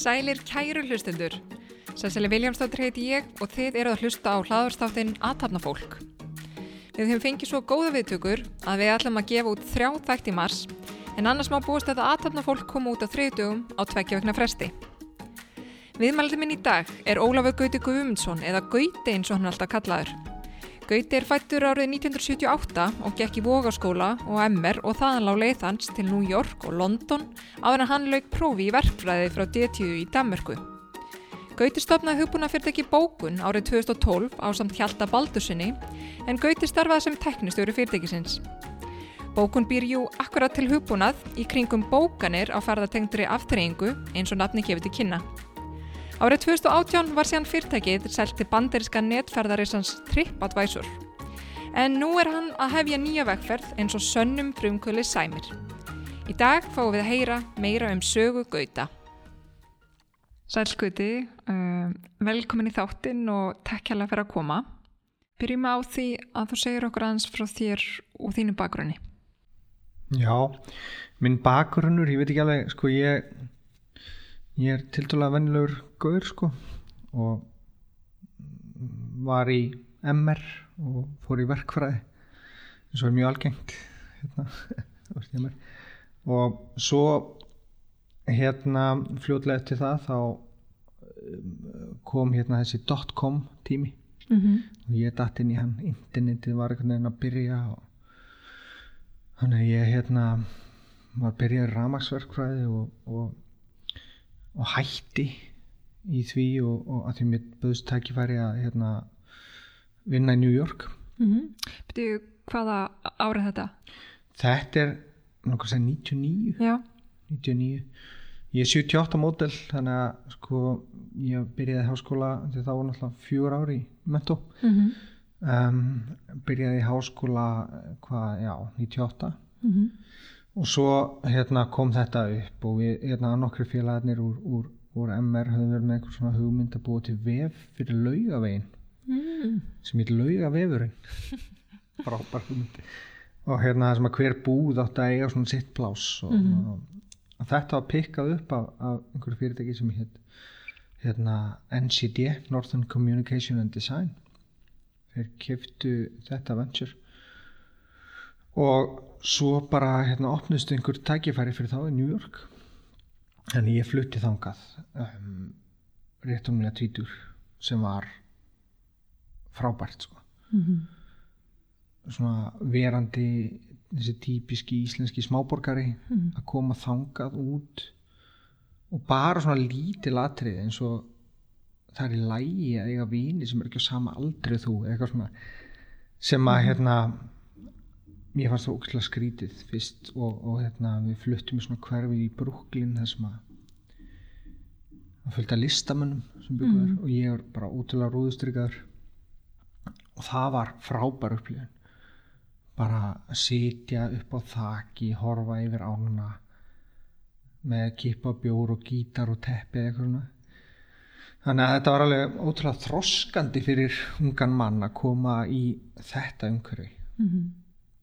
Sælir kæru hlustendur. Sæsili Viljámsdóttir heiti ég og þið eru að hlusta á hlaðarstáttinn Aðtapnafólk. Við höfum fengið svo góða viðtökur að við ætlum að gefa út þrjá þætt í mars en annars má búast að Aðtapnafólk koma út á þriðdugum á tveggja vegna fresti. Viðmælið minn í dag er Ólafur Gauti Guðmundsson eða Gauti eins og hann alltaf kallaður. Gauti er fættur árið 1978 og gekk í Vogaskóla og MR og þaðan lág leið hans til New York og London áður en hann lauk prófi í verkfræði frá DTU í Danmarku. Gauti stopnaði hugbúnafyrirtæki Bókun árið 2012 á samt Hjalta Baldursinni en Gauti starfaði sem teknistjóri fyrirtækisins. Bókun býr jú akkurat til hugbúnað í kringum bókanir á ferðatengtri aftreyingu eins og nafni gefið til kynna. Árið 2018 var síðan fyrirtækið selt til banderiska netferðarisans TripAdvisor. En nú er hann að hefja nýja vegferð eins og sönnum frumkvöli sæmir. Í dag fáum við að heyra meira um sögu Gauta. Sælskviti, uh, velkomin í þáttinn og takk hérlega fyrir að koma. Byrjum á því að þú segir okkur aðeins frá þér og þínu bakgrunni. Já, minn bakgrunnur, ég veit ekki alveg, sko ég ég er tildulega vennilegur gaur sko og var í MR og fór í verkfræði eins og er mjög algengt hérna, og svo hérna fljóðlega eftir það þá um, kom hérna þessi dotcom tími. Mm -hmm. og ég dætt inn í hann internetið var einhvern veginn að byrja og þannig að ég hérna var að byrja í ramagsverkfræði og, og og hætti í því og, og að því mér böðst tækifæri að hérna, vinna í New York mm -hmm. Betu hvaða árið þetta? Þetta er nokkur sem 99 Já. 99 Ég er 78 mótel þannig að sko ég byrjaði háskóla þegar það var náttúrulega fjögur ári í mentó mm -hmm. um, byrjaði háskóla hvað, já, 98 mm -hmm og svo hérna, kom þetta upp og við, hérna, nokkru félagarnir úr, úr, úr MR höfum verið með eitthvað svona hugmynd að búa til vef fyrir laugavegin mm. sem heit laugavefurinn. Frábær hugmyndi. Og hérna sem að hver búð átt að eiga svona sitt plás og, mm og, og þetta var pikkað upp af, af einhverju fyrirtæki sem heit hérna NCD Northern Communication and Design. Þeir kiftu þetta venture. Og svo bara hérna opnust einhver tækifæri fyrir þá í New York þannig ég flutti þangað um, rétt umlega tvítur sem var frábært sko. mm -hmm. svona verandi þessi típiski íslenski smáborgari mm -hmm. að koma þangað út og bara svona lítið latrið eins og það er í lægi að eiga vini sem er ekki á sama aldrei þú eitthvað svona sem að mhm. hérna mér fannst það ógætilega skrítið fyrst og, og hérna, við fluttum í svona hverfi í Brooklyn þar sem að að fölta listamönnum sem byggjaður mm. og ég var bara útilega rúðustryggaður og það var frábær upplifin bara að sitja upp á þakki horfa yfir ána með kipa bjór og gítar og teppi eða eitthvað þannig að þetta var alveg ótrúlega þroskandi fyrir ungan mann að koma í þetta umhverfi. Mm -hmm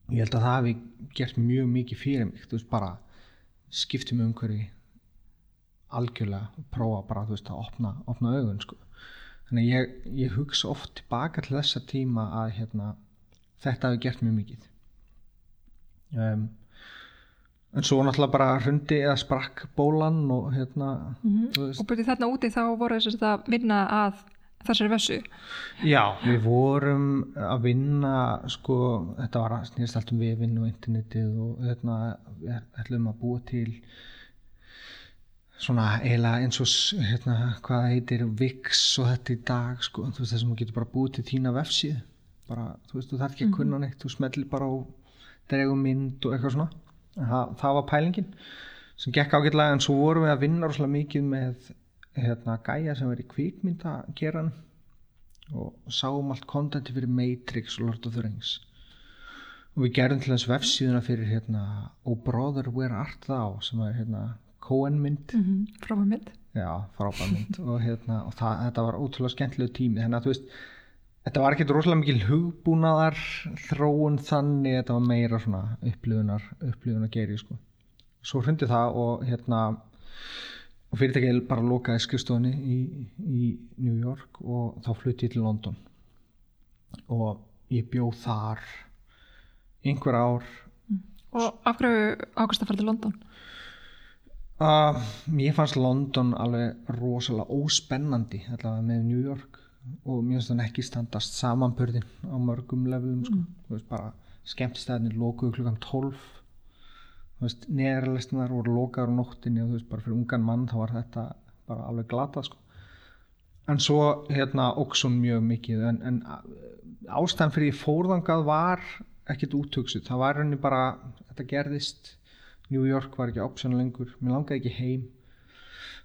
ég held að það hefði gert mjög mikið fyrir mig. Þú veist bara skiptum umhverfi algjörlega og prófa bara þú veist að opna, opna augun sko. Þannig ég, ég hugsa oft tilbaka til þessa tíma að hérna, þetta hefði gert mjög mikið. Um, en svo náttúrulega bara hrundi eða sprakk bólan og hérna mm -hmm. og byrju þarna úti þá voru þess að vinna að þessari vessu Já, við vorum að vinna sko, þetta var snýrst allt um vefinn og internetið og hérna, við ætlum að búa til svona eiginlega eins og hérna, hvað heitir Wix og þetta í dag sko, þú veist þess að getur bara búið til þína vefsíð bara, þú veist, þú þarf ekki að kunna mhm. neitt þú smellir bara á dregum mynd og eitthvað svona, það, það var pælingin sem gekk ágætlega en svo vorum við að vinna rosalega mikið með hérna, gæja sem verið kvíkmynda geran og sáum allt kontenti fyrir Matrix og Lord of the Rings. Og við gerðum til þess vefsíðuna fyrir hérna, Oh Brother Where Art Thou sem er hérna, Coen mynd. Mm -hmm, já, frábær og, hérna, og það, þetta var ótrúlega skemmtilegu tími. Þannig að þú veist þetta var ekkert rosalega mikil hugbúnaðar þróun þannig þetta var meira svona upplifunar upplifunar geri sko. Svo hrundi það og hérna og fyrirtækið bara lokaði skrifstofunni í, í New York og þá flutti ég til London. Og ég bjóð þar einhver ár. Og af hverju ákast að fara til London? Uh, mér fannst London alveg rosalega óspennandi allavega með New York. Og mér finnst þannig ekki standast samanbörðin á mörgum levelum sko. veist bara skemmtistæðinir lokuðu klukkan 12 neðarlestinar voru lokaður á nóttinni og þú veist bara fyrir ungan mann þá var þetta bara alveg glata sko. en svo hérna óksun mjög mikið. En, en ástæðan fyrir ég fórðangað var ekkert útöksuð, það var henni bara þetta gerðist. New York var ekki option lengur, mér langaði ekki heim.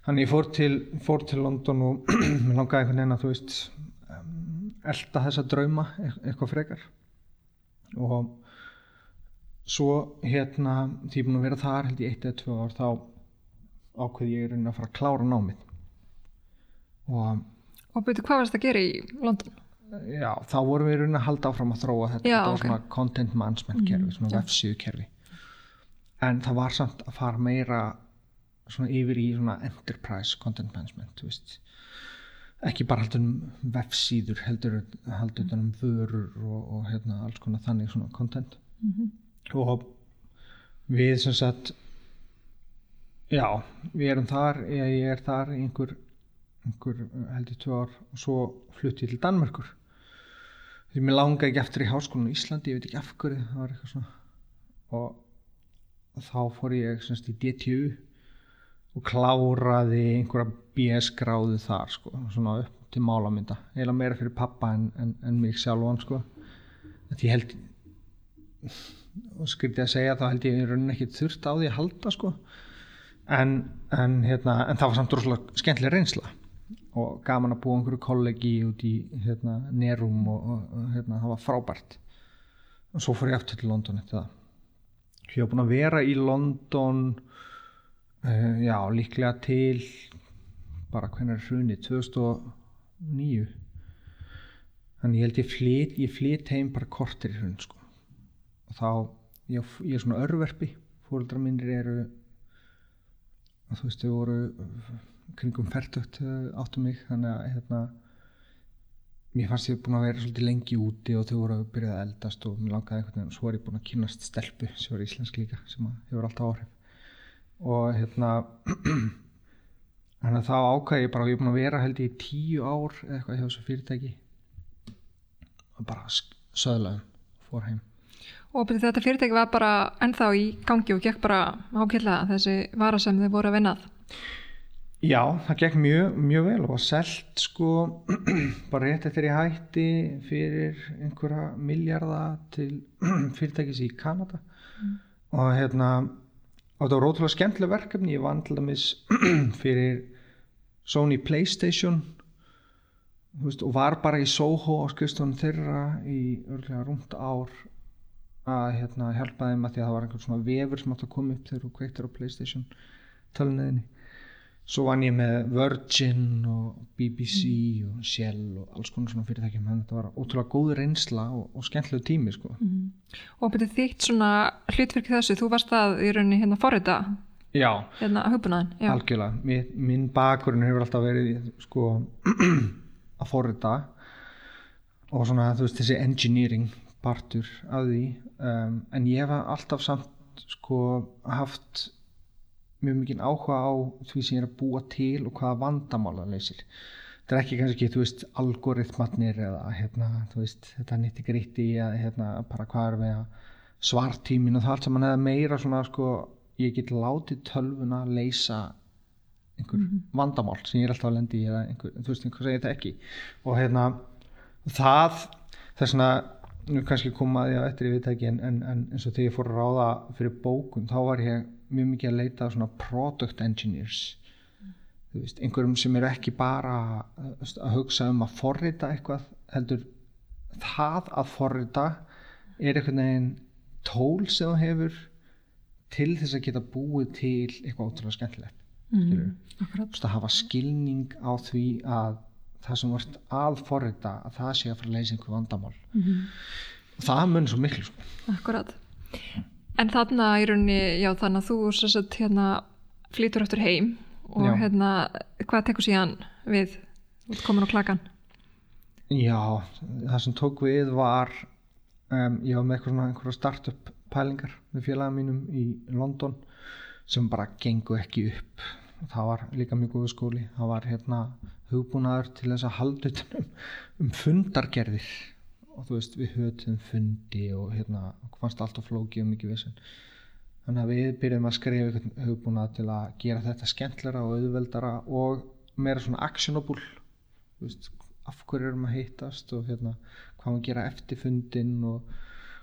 Þannig ég fór til, fór til London og mér langaði einhvern veginn að þú veist elda þessa drauma e eitthvað frekar. Og svo hérna því ég er búin að vera þar held ég eitt eða tvö ár þá ákveði ég raunin að fara að klára námið og Og byrju, hvað varst að gera í London? já, þá vorum við raunin að halda áfram að þróa þetta, Já, þetta var ok. svona content management kerfi, svona já. vefsíðu kerfi en það var samt að fara meira svona yfir í svona enterprise content management þú veist ekki bara haldur um vefsíður heldur haldur um vörur og, og hérna alls konar þannig svona content og við sem sagt já, við erum þar ég, ég er þar einhver einhver heldur tvö ár og svo flutti ég til Danmörkur því mér langaði ekki eftir í háskólan í Íslandi, ég veit ekki af hverju það var eitthvað svona. Og þá fór ég semst í DTU og kláraði einhverja BS gráðu þar sko, svona upp til málamynda. Eiginlega meira fyrir pappa en, en, en mig sjálfan sko. Þetta ég held og skrítið að segja þá held ég í rauninni ekki þurft á því að halda sko. En, en, hérna, en það var samt rosalega skemmtileg reynsla og gaman að búa einhverju kollegi út í hérna, Nerum og, og, hérna, það var frábært. Og svo fór ég aftur til London eftir það. Ég var búin að vera í London uh, já, líklega til bara hvernig er hrunið? 2009 þannig ég held ég flyt ég flyt heim bara kortir í hrun sko. Og þá ég, ég er svona örverpi. Fóreldrar mínir eru og þú veist þau voru kringum færtugt áttu mig þannig að hérna mér fannst ég búin að vera svolítið lengi úti og þau voru að byrja að eldast og mér langaði veginn og svo er ég búin að kynast stelpu sem var íslensk líka sem að hefur alltaf áhrif. Og hérna þannig að þá ákvæði ég bara ég er búin að vera held ég í tíu ár eitthvað hjá þessu fyrirtæki. Og bara söðlaðum fór heim Og þetta fyrirtæki var bara ennþá í gangi og gekk bara ákveðlega þessi vara sem þið voru að vinnað. Já, það gekk mjög, mjög vel og var selt sko bara rétt eftir ég hætti fyrir einhverja miljarda til fyrirtækis í Kanada. Og hérna og það var ótrúlega skemmtileg verkefni. Ég vann til dæmis fyrir Sony Playstation veist, og var bara í Soho á skrifstofunum þeirra í örglega rúmt ár að hérna, hjálpa þeim að því að það var einhvern svona vefur sem átt að koma upp þegar þú kveiktir á Playstation tölunniðinni svo vann ég með Virgin og BBC og Shell og alls konar svona fyrirtækjum þannig að þetta var ótrúlega góð reynsla og, og skemmtilegu tími sko. Og byrju þitt svona hlutverk í þessu, þú varst að í rauninni hérna forrita Já, hérna hugbúnaðin. Já. algjörlega Minn, minn bakurinn hefur alltaf verið sko að forrita og svona þú veist þessi engineering partur af því um, en ég hef alltaf samt sko haft mjög mikið áhuga á því sem ég er að búa til og hvaða vandamála leysir. Þetta er ekki kannski, þú veist, algoritmatnir eða hérna, þú veist, þetta nýtti gritti eða hérna, bara hvað er við að svartímin og það allt saman eða meira svona, sko, ég get látið tölvuna leysa einhver vandamál sem ég er alltaf að lendi í eða einhver, þú veist, einhver segir þetta ekki. Og hérna, það þess vegna, nú kannski koma að því á eftir í viðtæki en, en, en eins og þegar ég fór að ráða fyrir bókun, þá var ég mjög mikið að leita að svona product engineers þú veist, einhverjum sem eru ekki bara uh, að hugsa um að forrita eitthvað heldur það að forrita er einhvern veginn tól sem þú hefur til þess að geta búið til eitthvað ótrúlega skemmtilegt mm. akkurat að hafa skilning á því að það sem vart að forrita að það sé að fara að leysa einhver vandamál mm það mun svo miklu sko. Akkurat. En þarna í rauninni, já þannig að þú sagt hérna flýtur eftir heim og Já. hérna, hvað tekur síðan við komin á klakan? Já, það sem tók við var um, ég var með eitthvað svona einhverja startup pælingar með félagum mínum í London sem bara gengu ekki upp það var líka mjög góðu skóli það var hérna hugbúnaður til þess að halda um, um fundargerðir. Og þú veist við höfðum fundi og hérna fannst alltaf flóki og mikið vissin þannig að við byrjum að skrifa einhvern hugbúnað til að gera þetta skemmtlera og auðveldara og meira svona actionable. Veist, af hverju erum að hittast og hérna, hvað maður gera eftir fundin og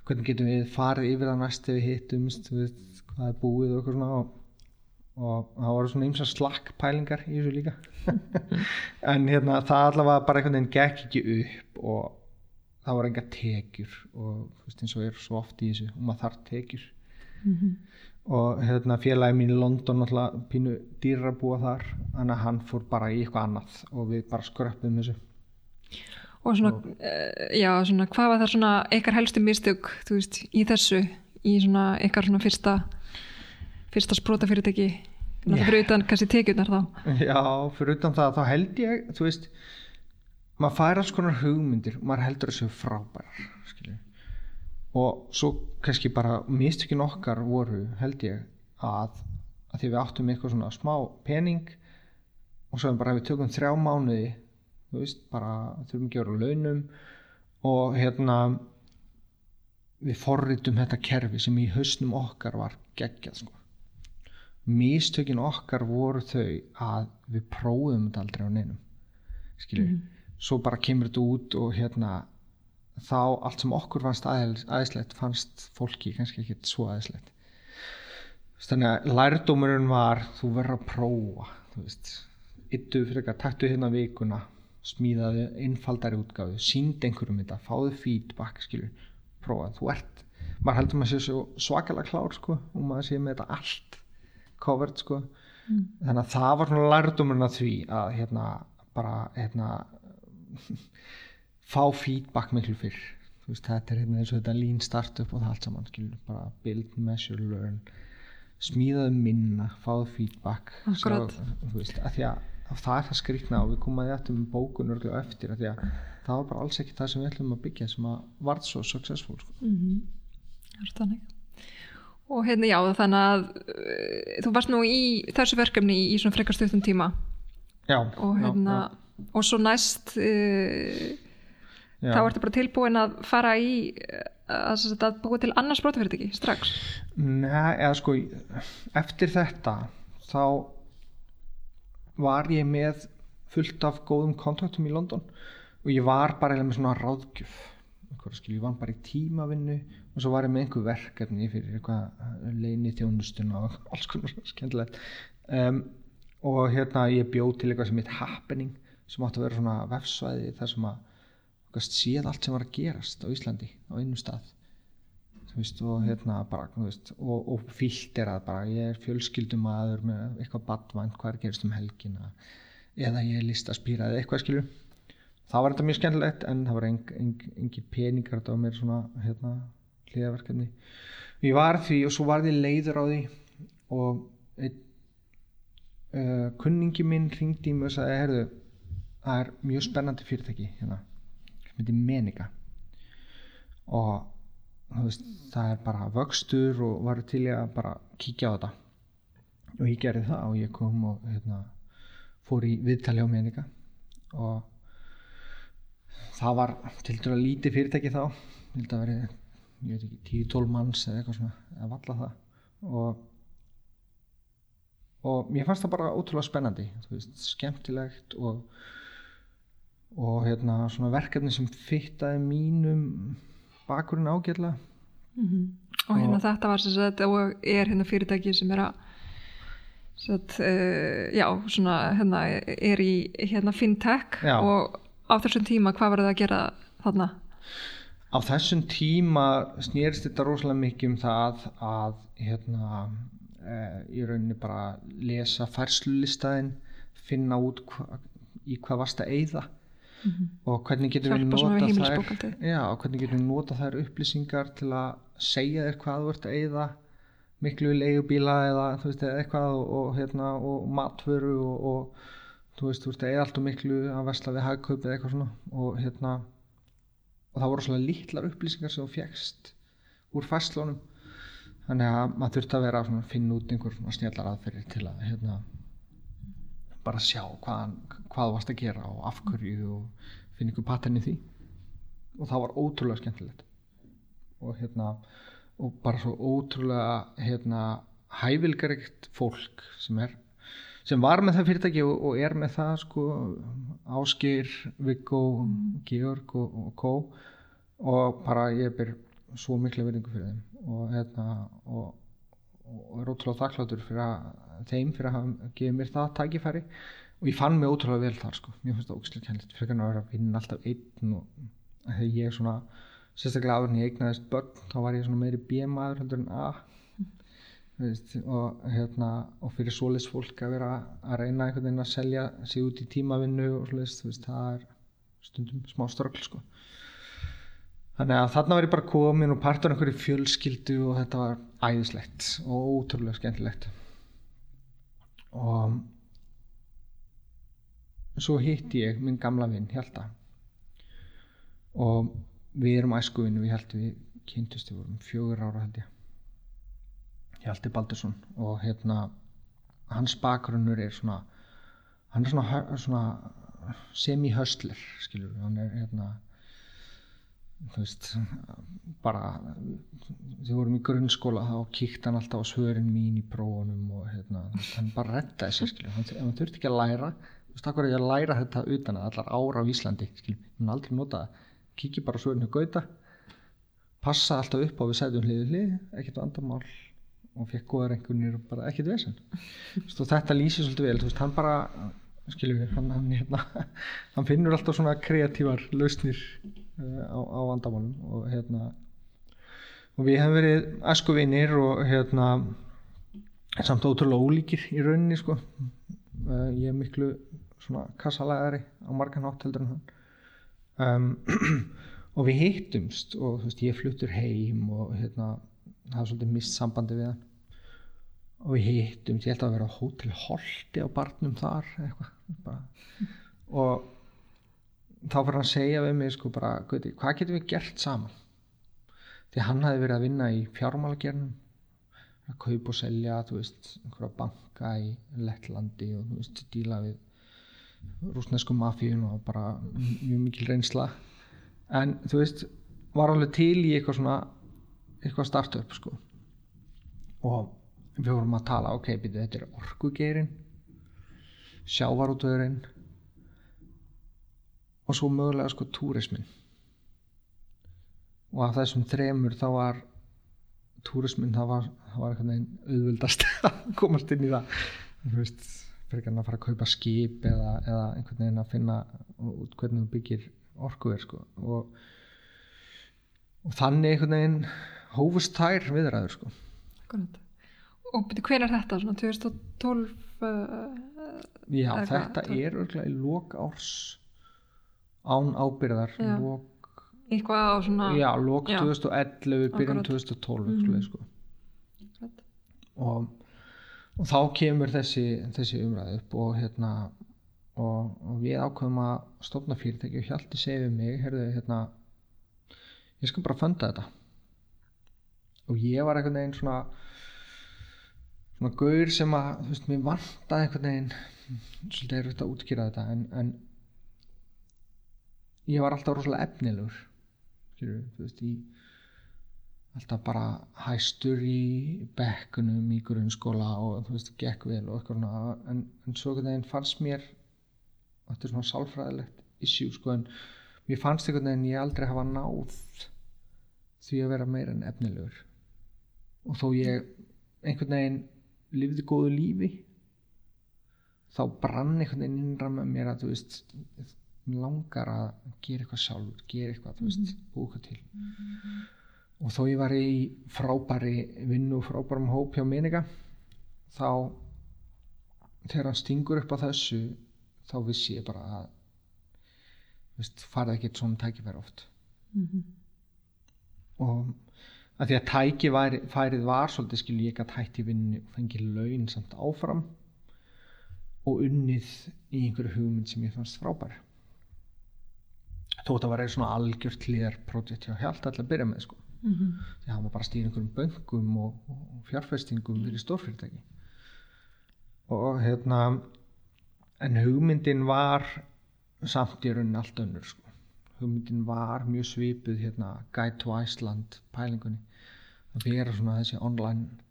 hvernig getum við farið yfir það næst ef við veist, hvað er búið og eitthvað svona. Og, og það voru svona ymsa slakk pælingar í þessu líka. En hérna, það allavega bara einhvern veginn gekk ekki upp og það voru enga tekjur og þú veist, eins og er svo oft í þessu og maður þarf tekjur. Og hérna félagi mín í London náttúrulega pínu dýrar að búa þar að hann fór bara í eitthvað annað og við bara skröppum þessu. Og svona, uh, já, svona, hvað var það svona ykkar helstu mistök, þú veist, í þessu, í svona ykkar svona fyrsta, fyrsta sprótafyrirtæki, náttúrulega fyrir utan kannski tekjurnar þá. Já, fyrir utan það þá held ég, þú veist maður fær alls konar hugmyndir og maður heldur þessu frábærar skilju og svo kannski bara mistökin okkar voru held ég að, að því við áttum eitthvað svona smá pening og svo bara við tökum þrjá mánuði þú veist, bara þurfum ekki að vera launum og hérna við forritum þetta kerfi sem í hausnum okkar var geggjað sko mistökin okkar voru þau að við prófum þetta aldrei á neinum skilju, svo bara kemur þetta út og hérna þá allt sem okkur fannst aðeins, aðeinslegt fannst fólki kannski ekki svo aðeinslegt. Þannig að lærdómurinn var þú verður að prófa þú veist, yttu fyrir eitthvað taktu hérna vikuna, smíðaðu einfaldari útgáfu, sínd einhverjum þetta fáðu feedback, skilju prófa, þú ert, maður heldur maður sé svo svakalega klár sko og maður sé með þetta allt covered sko Mm. þannig að það var svona lærdómurinn að því að hérna bara hérna fá feedback miklu fyrr veist þetta er hérna eins og þetta lean startup og það allt saman skilur bara build, measure, learn smíðaðu minna, fáðu feedback þú veist, að því að, að það er það skrýtna og við komum að þetta með bókun örglega eftir að því að það var bara alls ekki það sem við ætlum að byggja sem að varð svo successful sko. Mm Það er þannig. Og hérna já, þannig að uh, þú varst nú í þessu verkefni í, í svona frekar stuttum tíma. Já, og hérna, og svo næst uh, já, þá ertu bara tilbúin að fara í uh, að, að búa til annars brótafyrirtæki strax. Nei, eða sko eftir þetta þá var ég með fullt af góðum kontaktum í London. Og ég var bara eiginlega með svona ráðgjöf skil, ég var bara í tímavinnu og svo var ég með einhver verkefni fyrir eitthvað leini þjónustuna og alls konar skemmtilegt. Um, og hérna ég bjóð til eitthvað sem heit Happening sem átti að vera svona vefsvæði þar sem að séð allt sem var að gerast á Íslandi á einu stað. Veist, og hérna bara veist, og, og filterað bara ég er fjölskyldumadur með eitthvað badvænt hvað er að gerast um helgina? Eða ég er listaspýrað eða eitthvað skilur það var þetta mjög skemmtilegt en það var eng, eng, engi peningar þetta var mér svona hérna hliðaverkefni ég var því og svo var því leiður á því og einn uh, kunningi minn ringdi mig og sagði herðu, það er mjög spennandi fyrirtæki hérna sem heitir Menika. Og veist, það er bara vöxtur og var til ég að bara kíkja á þetta. Og ég gerði það og ég kom og hérna, fór í viðtali á Menika. Og það var til dæra lítið fyrirtæki þá. Ég held að veri, ég veit ekki 10-12 manns eða eitthvað svona, eða valla það. Og og mér fannst það bara ótrúlega spennandi veist, skemmtilegt og og hérna svona verkefni sem fittaði mínum bakurinn ágjörlega Og hérna Og- þetta var sem sagt, og er hérna fyrirtæki sem er að sem sagt, uh, já, svona hérna er í hérna fintech Já. og á þessum tíma hvað var það að gera þarna? á þessum tíma snýrist þetta rosalega mikið um það að hérna uh, í rauninni bara lesa færslulistæðin finna út hva, í hvað varst að eyða. Og hvernig getum við nota þær já, og hvernig getum við nota þær upplýsingar til að segja þér hvað ert að eyða miklu í leigubíla eða, þú veist, eða eitthvað og, og, hérna, og matvöru og, og þú veist, þú ert að eyða allt og miklu að vesla við hagkaup eða eitthvað svona. Og hérna og það voru svona lítlar upplýsingar sem þú fjekst úr fæslunum þannig að maður þurfti að vera að finna út einhver svona snjallar aðferðir til að hérna, bara sjá hvað, hvað varst að gera og af hverju og finna ykkur pattern í því. Og það var ótrúlega skemmtilegt. Og hérna og bara svo ótrúlega hérna hæfilgarikt fólk sem er sem var með það fyrirtæki og, og er með það sko Áskir, Viggo, Georg og, og Kó og bara ég ber svo mikla verðingu fyrir þeim. Og hérna og, og er ótrúlega þakkláttur fyrir að þeim fyrir að hafa gefið mér það tækifæri. Og ég fann mig ótrúlega vel þar sko. Mér finnst það ógislega kennilegt fyrir að vera að vinna alltaf einn og þegar ég svona sérstaklega áður en ég eignaðist börn þá var ég svona meiri B-maður heldur en A Veist, og, hérna, og fyrir svoleiðs fólk að vera að reyna einhvern veginn að selja sig út í tímavinnu og veist, það er stundum smá ströggl sko. þannig að þarna var ég bara komin og partur einhverju fjölskyldu og þetta var æðislegt og ótrúlega skemmtilegt. Og svo hitti ég minn gamla vinn Hjalta. Og við erum æskuvinnu við Hjalti við kynntust við vorum fjögur ára held ég Hjalti Baldursson og hérna hans bakgrunnur er svona hann er svona, svona semi-höstler skilur hann er hérna þú veist bara þegar vorum í grunnskóla þá kíkt hann alltaf á svörin mín í prófunum og hérna, hann bara rettaði sér skilur, hann, hann þurfti ekki að læra þú veist, var ég að læra þetta utan að allar ára á Íslandi, skilur, hann aldrei nota það. Kíkja bara svörin hjá Gauta passa alltaf upp á við sætum hliði hlið, ekkert vandamál og fekk góðar einhvernir og bara ekkert vesen. Og þetta lýsir svolítið vel veist, hann bara, skiljum við hann, hann, hérna, hann finnur alltaf svona kreatívar lausnir uh, á, á vandamálum og hérna og við hefum verið æskuvinir og hérna samt ótrúlega ólíkir í rauninni sko. Uh, ég er miklu svona kassalæðari á margan hátt heldur en hann. Um, og við hittumst og veist ég fluttur heim og hérna hafa svolítið mist sambandi við hann. Og við hittum ég held að vera á hótel Holti á barnum þar og þá fyrir hann að segja við mig sko bara, Guði, hvað getum við gert saman? Því hann hafi verið að vinna í fjármálagernum að kaupa og selja þú veist, einhverja banka í Lettlandi og þú veist, díla við rúsnesku mafíun og bara mjög mikil reynsla. En þú veist, var alveg til í eitthvað svona eitthvað startup sko. Og við vorum að tala ok, byrju, þetta er orkugerin sjávarútvöðurinn og svo mögulega sko túrismin og af þessum þremur þá var túrismin það var, það var einhvern veginn auðvöldast að komast inn í það. Þú veist, fyrir ekki að fara að kaupa skip eða, eða einhvern veginn að finna út hvernig þú byggir orkuver sko. Og, og þannig einhvern veginn hófust þær viðræður sko. Og byrju, hver er þetta? Svona 2012? Uh, Já, Eða hvað, þetta tólf? er örgulega í lok árs án ábyrðar Já. lok, eitthvað á svona... já, lok Já. 2011 byrjun Akkurat. 2012 Mhm. mm. sko. Akkurat. og, og þá kemur þessi, þessi umræð upp og hérna og, og við ákveðum að stofna fyrirtæki og Hjalti segi við mig herðu, hérna, ég skal bara funda þetta og ég var einhvern veginn svona svona gaur sem að þú veist, mér vantaði einhvern veginn svolítið er þetta að útkýra þetta en, en ég var alltaf rosalega efnilegur þú veist, í alltaf bara hæstur í bekkunum í grunnskóla og þú veist, gekk vel og eitthvað en, en svo einhvern veginn fannst mér þetta er svona sálfræðilegt issue sko en mér fannst einhvern veginn ég aldrei hafa náð því að vera meira en efnilegur og þó ég einhvern veginn lifði góðu lífi þá brann einhvern veginn innra með mér að þú veist langar að gera eitthvað sjálfur gera eitthvað, þú veist, búið eitthvað til. Og þó ég var í frábæri vinnu og frábærum hóp hjá Minika þá þegar hann stingur upp á þessu þá vissi ég bara að veist, farið ekki svona tækifæri oft. Mhm. og að því að tækifærið var svolítið skil ég að hætti vinnu og fengi laun samt áfram og unnið í einhverju hugmynd sem ég fannst frábær þótt að vera svona algjört hlýðar projekt hjá hjálta alltaf að byrja með sko Mhm. því hann var bara að stýra einhverjum böngum og, og fjárfestingum fyrir stórfyrirtæki og hérna en hugmyndin var samt í raunin allt önnur sko. Hugmyndin var mjög svipuð hérna Guide to Iceland pælingunni. Að vera svona þessi online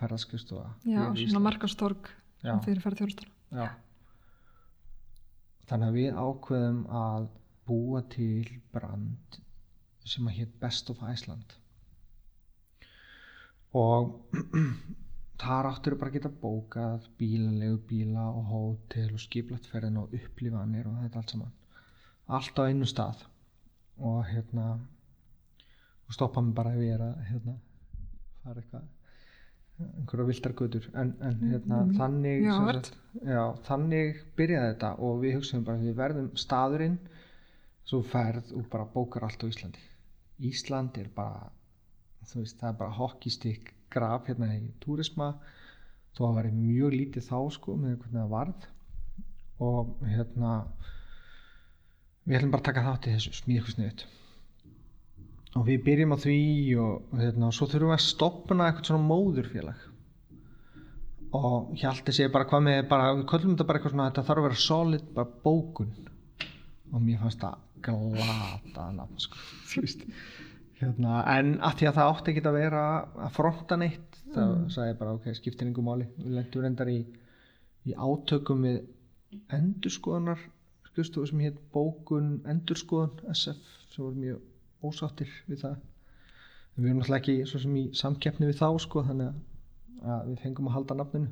ferðarskristofa Já, svona markastorg fyrir ferð þjónustana. Já. Þannig að við ákveðum að búa til brand sem að hétt Best of Iceland. Og þar áttur bara að geta bókað bílalegu bíla og hótel og skiplat ferðin og upplifanir og þetta allt saman allt á einu stað. Og hérna og stoppa mig bara að vera hérna fara eitthvað einhverja viltar götur. En, en hérna Mm. þannig Já, sagt, já, þannig byrjaði þetta og við hugsaðum bara við verðum staðurinn svo ferð og bara bókar allt á Íslandi. Ísland er bara þú veist, það er bara hockeystick graf hérna í túrisma. Þó að væri mjög lítið þá sko með hvernig það varð. Og hérna við ætlum bara að taka þátt í þessu smíð eitthvað sniðut og við byrjum á því og hérna, og svo þurfum við að stopna eitthvað svona móðurfélag. Og Hjalti segir bara hvað með bara, við köllum þetta bara eitthvað svona þetta þarf að vera solid bara bókun. Og mér fannst það glata nafn sko. Þú veist hérna, en að því að það átti ekki að vera að fronta neitt þá sagði ég bara ok, skiptir yngur máli. Við lendum reyndar í, í átökum við endurskoðunar skrifstofu sem hétt bókun endurskoðun SF sem voru mjög ósáttir við það. Við erum náttúrulega ekki svo sem í samkeppni við þá sko þannig að, við fengum að halda nafninu.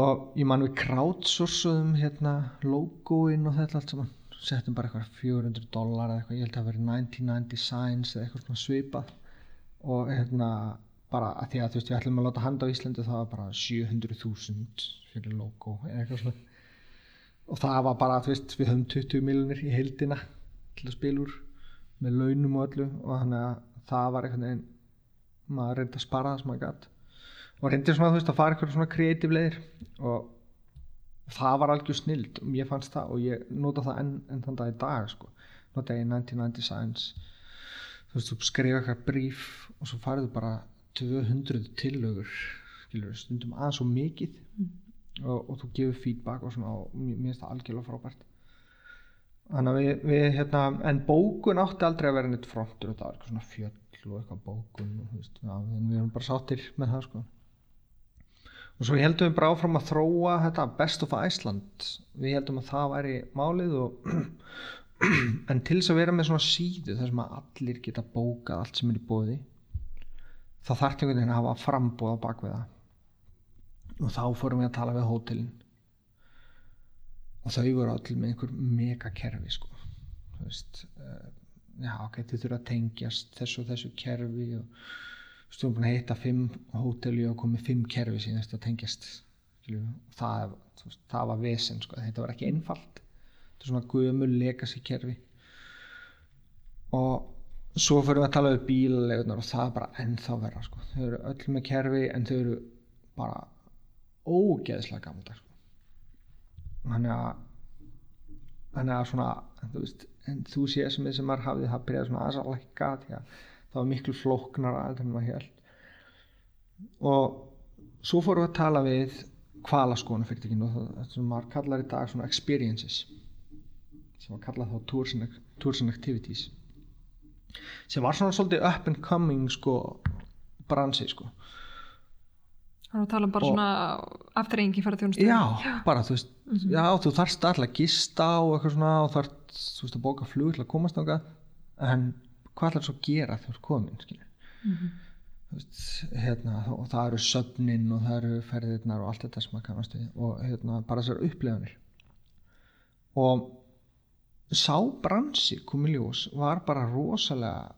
Og ég man við crowdsourcuðum hérna logoinn og þetta allt saman. Settum bara eitthvað 400 dólar eða eitthvað, ég held að það veri 99 designs eða eitthvað svona svipað. Og hérna bara að því að þú veist við ætlum að láta handa á Íslandi það var bara 700.000 fyrir logo eða eitthvað svona og það var bara, þú veist, við höfum 20 miljonir í heildina til að spila úr með launum og öllu. Og þannig að það var einhvern veginn maður reyndi að spara það sem maður gætt og reyndi svona, þú veist, að fara eitthvað svona kreatív leiðir og það var algjör snild ég fannst það. Og ég nota það enn, enn þann dag í dag sko. nota ég 99 Designs. Þú veist, þú skrifa eitthvað bríf og svo farið bara 200 tillögur skilur, stundum aðeins og mikið og, og þú gefur feedback og svona og mér finnst það algjörlega frábært. Þannig að við, við hérna, en bókun átti aldrei að vera neitt frontur það var eitthvað svona fjöll og eitthvað bókun og, þú veist, já, við erum bara sáttir með það sko. Og svo heldum við bara áfram að þróa þetta Best of Iceland. Við heldum að það væri málið og en til þess að vera með svona síðu þar sem að allir geta bókað allt sem er í bóði þá þarf einhvern veginn að hafa frambóð á bakvið það og þá fórum við að tala við hótelin. Og þau voru allir með einhver megakerfi sko. Þú veist uh, já ok, þið þurfa að tengjast þessu og þessu kerfi og stjórnum búin að hitta fimm hóteli og komið fimm kerfi síðan þetta tengjast skilju, og það, veist, það var vesen sko, þetta var ekki einfalt. Þetta er svona gömul legacy kerfi og svo fyrir við að tala við bílalegunar og það er bara ennþá verra sko. þau eru öll með kerfi en þau eru bara ógeðslega gamla sko. þannig að þannig að svona þú veist, enthusiasmi sem maður hafði það byrjaði svona aðeins að lækka að það var miklu flóknara en maður held og svo fórum við að tala við hvalaskóna fyrirtækinu og það sem maður kallar í dag svona experiences sem var kallað þá tours and, tours and activities sem var svona svolítið up and coming sko bransi sko Það er að tala bara Og- svona afturrengi fyrir þjónustu. já, bara þú veist já, þú þarft alltaf að gista og eitthvað svona og þarft, þú veist, að bóka flug til að komast þangað. En hvað ætlar svo að gera þegar komin skilur Mhm. Þú veist, hérna, og það eru söfnin og það eru ferðirnar og allt þetta sem maður kannast við og hérna, bara þessar uppleganir og sá bransi komið ljós var bara rosalega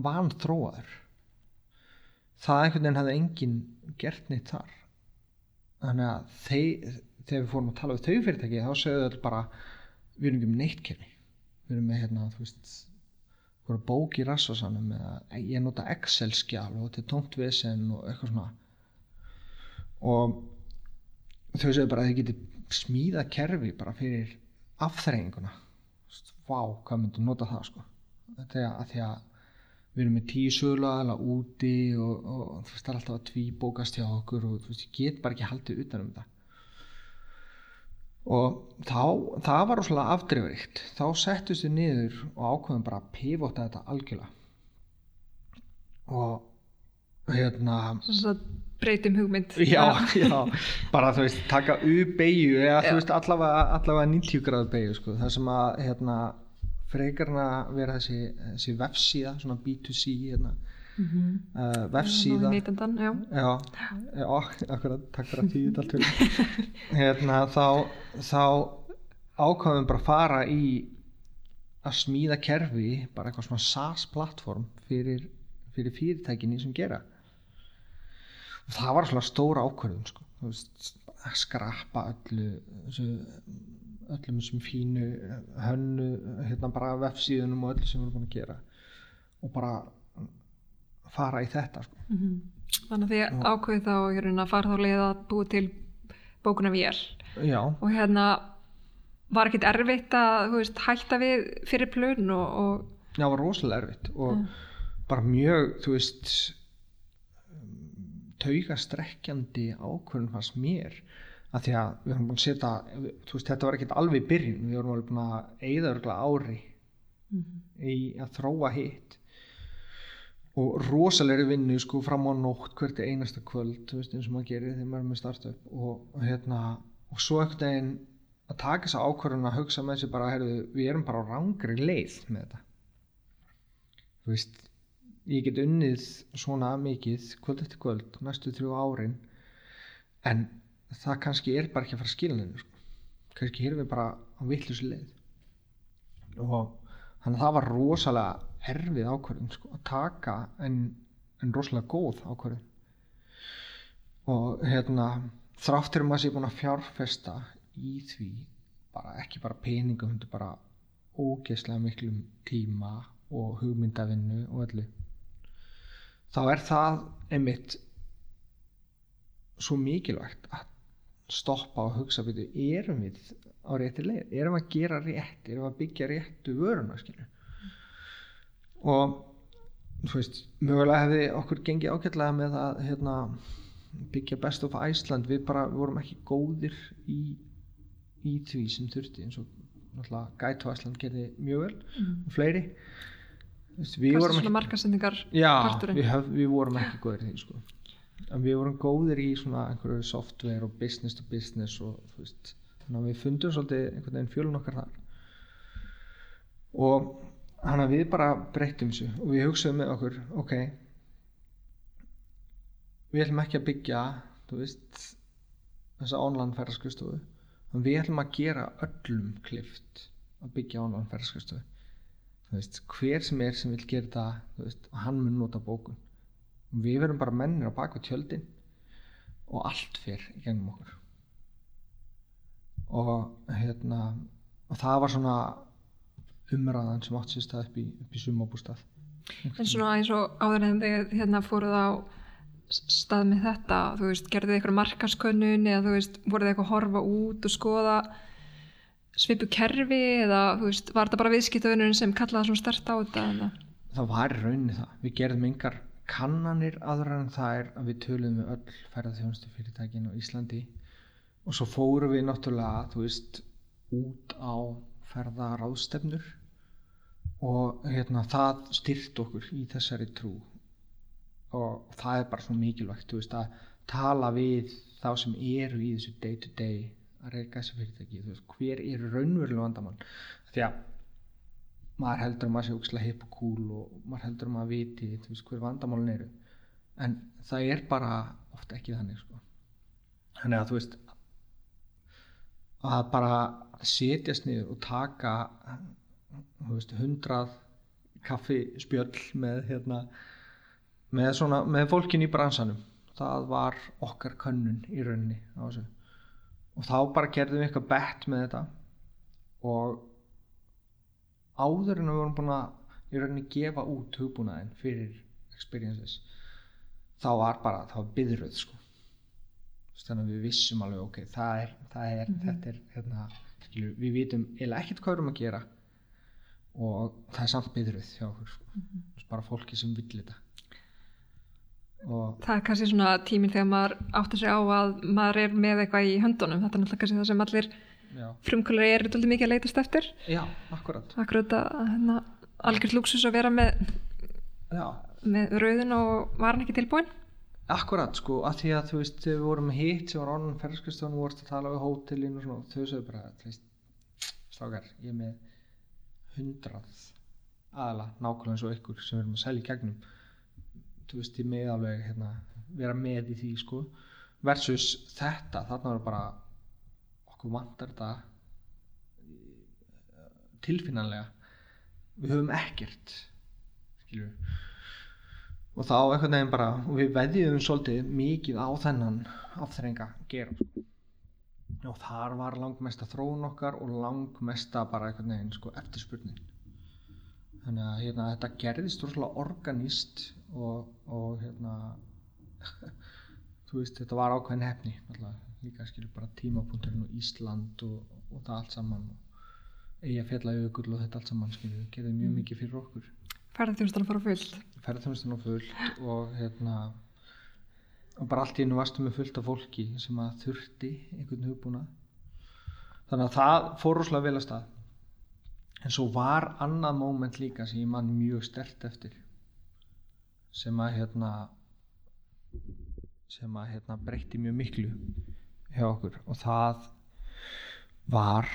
vanþróaður það einhvern veginn hafði enginn gert neitt þar. Þannig að þeir, þegar við fórum að tala við þau fyrirtæki þá sögðu þau bara við erum ekki um neitt kerfi. Við erum með hérna þú veist voru bók í rassasanum eða ég nota Excel skjál og þetta er tómt vesen og eitthvað svona. Og þau segðu bara að þið geti smíða kerfi bara fyrir afþreyinguna. Vá, hvað myndi nota það sko. Þetta er að því að við erum með tíu sögulega úti og, og þú veist það er alltaf að tvíbókast hjá okkur og þú veist ég get bara ekki haldið utan um þetta og þá, það var óslulega afdreifuríkt þá settust við niður og ákveðum bara að pivota þetta algjörlega. Og hérna að breytum hugmynd. Já, já, bara þú veist taka U-beigju eða Já. þú veist allavega, allavega 90 gráðu beigju sko, það sem að hérna frekarna vera þessi, þessi vefsíða, svona B2C hérna, mm -hmm. uh, vefsíða neytandan, já. Já, já, akkurat, takk fyrir að tíu þetta hérna, þá, þá ákvæðum bara að fara í að smíða kerfi bara eitthvað svona SaaS plattform fyrir, fyrir fyrirtækinni sem gera. Og það var svona stóra ákvörðun sko. Að skrappa öllu þessu, öllum þessum fínu hönnu hérna bara vefsíðunum og öllu sem við erum búin að gera og bara fara í þetta sko. Mhm. Þannig að því ákveð þá að fara þá leið að búi til bókuna vél. Já, og hérna var ekkit erfitt að veist, hætta við fyrir plun og, og Já, var rosalega erfitt og bara mjög, þú veist taugastrekkjandi ákvörðun fannst mér að því að við erum búin að setja þú veist, þetta var ekkert alveg byrjun. Við erum alveg búin að eigða örgulega ári í að þróa hitt og rosalegri vinnu sko fram á nótt hvert einasta kvöld, veist, eins og maður gerir þegar maður er með startup. Og, og hérna og svo ekkert einn að taka þessa ákvörðun að hugsa með sér bara, heyrðu, við erum bara á rangri leið með þetta. Þú veist ég get unnið svona mikið kvöld eftir kvöld, næstu þrjú árin en það kannski er bara ekki að fara að skila henni sko. kannski erum við bara á vittlusi leið og þannig að það var rosalega erfið ákvörðun sko, að taka en, en rosalega góð ákvörðun og hérna þráttur maður sé búin að fjárfesta í því bara ekki bara peningum heldur bara ógeðslega miklum tíma og hugmyndavinnu og öllu þá er það einmitt svo mikilvægt að stoppa og hugsa byrju, erum við á rétti leið, erum við að gera rétt? Erum við að byggja réttu vöruna skilur og þú veist, mögulega hefði okkur gengið ágætlega með að hérna, byggja best of Iceland. Við bara við vorum ekki góðir í, í því sem þurfti eins og náttúrulega to Iceland gerði mjög vel og fleiri. Við vorum ekki Já, við, höf, við vorum ekki góðir því sko. En við vorum góðir í svona einhverju software og business to business og þú veist, þannig að við fundum svolítið einhvern veginn fjölun okkar þar. Og hann að við bara breyttum þessu og við hugsaðum með okkur ok við ætlum ekki að byggja þú veist þessa online ferðarskristofu en við ætlum að gera öllum klift að byggja online ferðarskristofu þú veist, hver sem er sem vil gera það veist, og hann mun nota bókun við verum bara mennir á baku tjöldin og allt fer í gegnum okkur. Og hérna og það var svona umræðan sem átt sér stað upp í, í sumabústað en svona eins og áður en þið hérna fóruð á stað með þetta, þú veist, gerðu þið eitthvað markaskönnun eða þú veist, voruð eitthvað að horfa út og skoða svipu kerfi eða þú veist, var þetta bara viðskiptavinnurinn sem kallaði svona stert á þetta það var í rauninni það. Við gerðum engar kannanir aðra en það er að við töluðum við öll ferðarþjónustu fyrirtækin á Íslandi. Og svo fórum við náttúrulega þú veist út á ferðaráðstefnur og hérna það styrt okkur í þessari trú. Og það er bara svo mikilvægt þú veist að tala við þá sem eru í þessu day to day að reyka þessu fyrirtæki. Þú veist hver eru raunverulega vandamál? Því að maður heldur að maður sé ógislega hipp og cool og maður heldur að maður viti þú veist hver vandamálin eru. En það er bara ofta ekki þannig sko. þannig að þú veist að bara setjast niður og taka þú veist hundrað kaffi spjöll með hérna með, svona, með fólkin í bransanum. Það var okkar könnun í rauninni og þá bara gerðum við eitthvað bett með þetta og áður en við vorum búin að í rauninni gefa út hugbúnaðin fyrir experiences þá var bara, það var byðröð sko þannig að við vissum alveg ok, það er, það er þetta er, hérna, við vitum eða ekkert hvað við erum að gera og það er samt byðröð hjá okkur sko. bara fólki sem vill þetta og Það er kannski svona tíminn þegar maður áttur sig á að maður er með eitthvað í höndunum. Þetta er náttúrulega kannski það sem allir frumkvölar eru doldið mikið að leitast eftir. já, akkurat Akkurat að hérna, algjörð luxus að vera með, já, með rauðin og var hann ekki tilbúin. akkurat sko, að því að þú veist við vorum hitt sem var ánum ferðarskristónu voru að tala við hótelin og svona þau sögðu bara, þú veist strákar, ég er með hundrað aðala nákvæmlega eins og ykkur sem við erum að selja í gegnum þú veist, ég með alveg hérna, vera með í því sko versus þetta, þarna var bara okkur vantar þetta tilfinnanlega. Við höfum ekkert skilju og þá einhvern veginn bara og við veðjum svolítið mikið á þennan afþrenga gera sko. og þar var langmesta þróun okkar og langmesta bara einhvern veginn sko, eftirspurnin. Þannig að hérna, þetta gerðist rosalega organíst og, og hérna þú veist þetta var ákveðin hefni alltaf, líka skilur bara tímapunkturinn og Ísland og, og það allt saman og eiga fjallajökull og þetta allt saman skilur gerði mjög mikið fyrir okkur. Ferðarþjónustan að fara á fullt. ferðarþjónustan á fullt og hérna og bara allt í einu varstu með fullt af fólki sem að þurfti einhvern hugbúna þannig að það fór rosalega vel að stað. En svo var annað moment líka sem ég man mjög stert eftir sem að hérna sem að hérna breytti mjög miklu hjá okkur. Og það var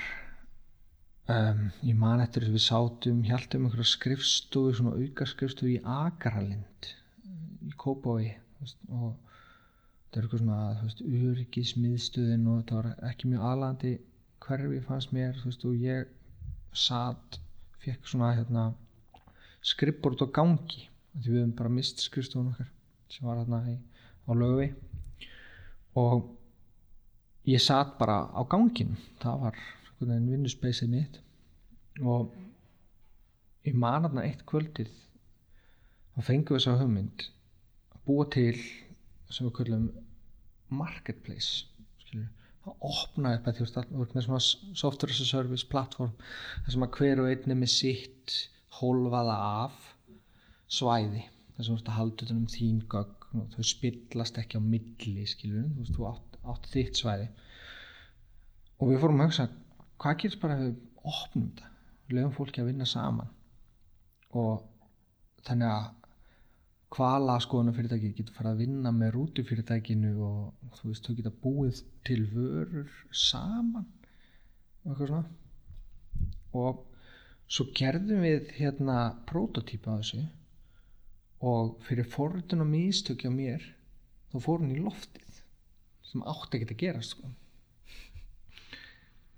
um, ég man eftir þess að við sátum hjálpum einhverja skrifstofu svona auka skrifstofu í Akaralind í Kópái og það er eitthvað svona öryggismiðstöðin og það var ekki mjög aðlandi hverfi fannst mér veist, og ég satt fekk svona hérna skrippbord á gangi því við höfum bara mist skrifstofun okkar sem var hérna á lögu og ég satt bara á gangin það var vinnuspeysið mitt. Og ég man hérna eitt kvöldið þá fengum við þessa hugmynd að búa til sem við kallum marketplace skilur að opna upp að ert með svona software as a service plattform þar sem að hver og einn er með sitt hólfaða af svæði þar sem þú ert að halda utan um þín gögn. og þau spillast ekki á milli skilur, þú veist, þú átt, átt þitt svæði. Og við fórum að hugsa hvað gerist bara ef við opnum þetta? Lögum fólki að vinna saman. Og þannig að hvala skoðunum fyrirtæki getur fara að vinna með rútufyrirtækinu og þú veist, þau geta búið til vörur saman og eitthvað svona. Og svo gerðum við hérna prototýpa á þessu og fyrir forðun og místökja mér þá fór hún í loftið sem átti ekki að gera sko.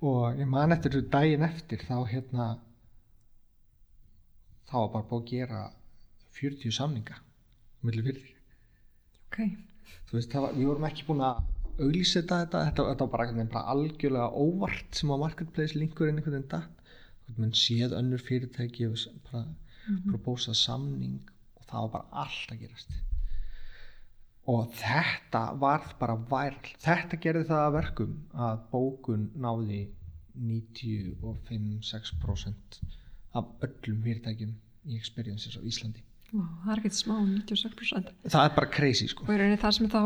og ég man eftir þessu daginn eftir þá hérna þá var bara búið að gera 40 samninga millir fyrir Ok. þú veist, var, við vorum ekki búin að auglýseta þetta, þetta, þetta var bara, bara algjörlega óvart sem á marketplace linkurinn einhvern veginn datt séð önnur fyrirtæki bara mm -hmm. propósað samning það var bara allt að gerast og þetta varð bara væral þetta gerði það að verkum að bókun náði 95-6% af öllum fyrirtækjum í experiences á Íslandi Vá, það er ekkert smá, 96%. það er bara crazy sko Og í rauninni það sem þá,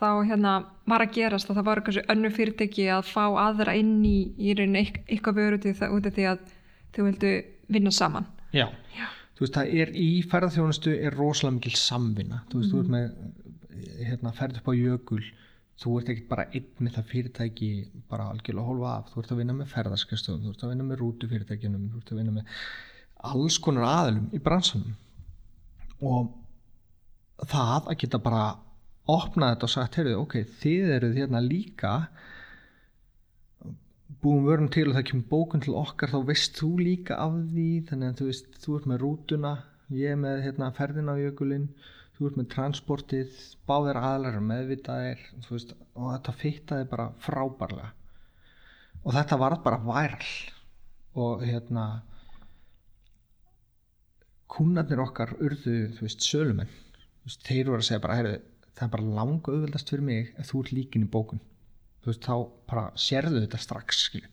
þá hérna, var að gerast að það var kannski önnu fyrirtæki að fá aðra inn í, í rauninni ykk- eitthvað vöru út af því að þau vildu vinna saman. Já. Já. Þú veist, það er í ferðarþjónustu er rosalega mikil samvinna. Þú veist, þú ert með hérna, ferð upp á jökul, þú ert ekkert bara einn með það fyrirtæki bara algjörlega hólfa af. Þú ert að vinna með ferðarskastöðum, þú ert að vinna með rútufyrirtækjunum, þú ert að vinna með alls konar aðilum í bransanum. Og það að geta bara opnað þetta og sagt, heyrðu, ok, þið eruð hérna líka búum vörum til og það kemur bókun til okkar þá veist þú líka af því þannig að þú veist, þú ert með rútuna ég með hérna, ferðina á jökulinn þú ert með transportið báðir aðlar meðvitaðir veist, og þetta fittaði bara frábærlega. Og þetta var bara væral. Og hérna kúnarnir okkar urðu, þú veist, sölumenn. Þú veist, þeir voru að segja bara, heyrðu það er bara langa auðveldast fyrir mig að þú ert líkin í bókun þú veist, þá bara sérðu þetta strax, skilju.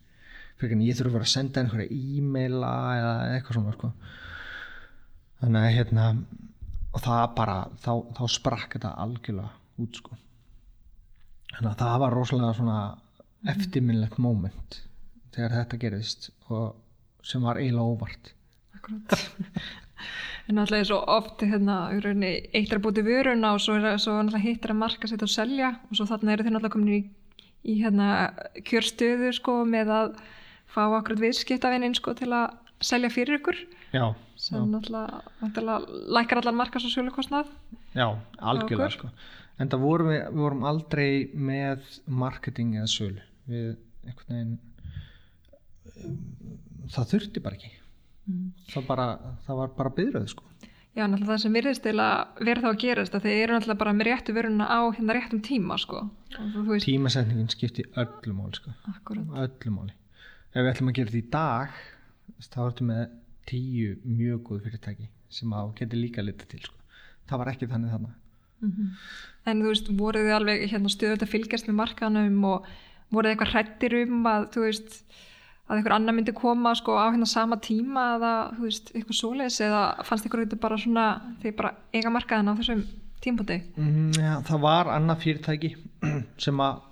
Fyrir en ég þurfa að vera að senda einhverja e-maila eða eitthvað svona, sko. Þannig að hérna og það bara, þá, þá sprakk þetta algjörlega út, sko. Þannig að það var rosalega svona eftirminnlegt moment þegar þetta gerðist og sem var eiginlega óvart. Akkurat. En náttúrulega er svo oft hérna, rauninni, eitt er að búti vöruna og svo, svo hittir að marka sitt og selja og svo þarna eru þið náttúrulega komin í, í hérna, kjörstöðu sko með að fá akkurat viðskiptavinnin sko til að selja fyrir ykkur. Já, sem já, náttúrulega, náttúrulega lækkar allar markas og sölukostnað. já algjörlega sko. En það vorum við, við vorum aldrei með marketing eða sölu. Við einhvern veginn um, það þurfti bara ekki. Það, bara, það var bara byðröð sko Já, náttúrulega það sem virðist til að vera þá að gerast að þeir eru náttúrulega bara með réttu vöruna á hérna réttum tíma sko. Veist, tímasetningin skipti öllu máli sko akkurat. öllu máli ef við ætlum að gera þetta í dag þá ertu með tíu mjög góð fyrirtæki sem að geti líka litið til sko. það var ekki þannig þannig En þú veist, voruð þið alveg hérna stöðut að fylgjast með markanum og voruð þið eitthvað hrættir um að þú veist, að einhver annar myndi koma sko á hérna sama tíma eða veist, eitthvað svoleiðis eða fannst ykkur þetta bara svona, þið bara eiga markaðan á þessum tímpúti? mm, ja, það var annað fyrirtæki sem að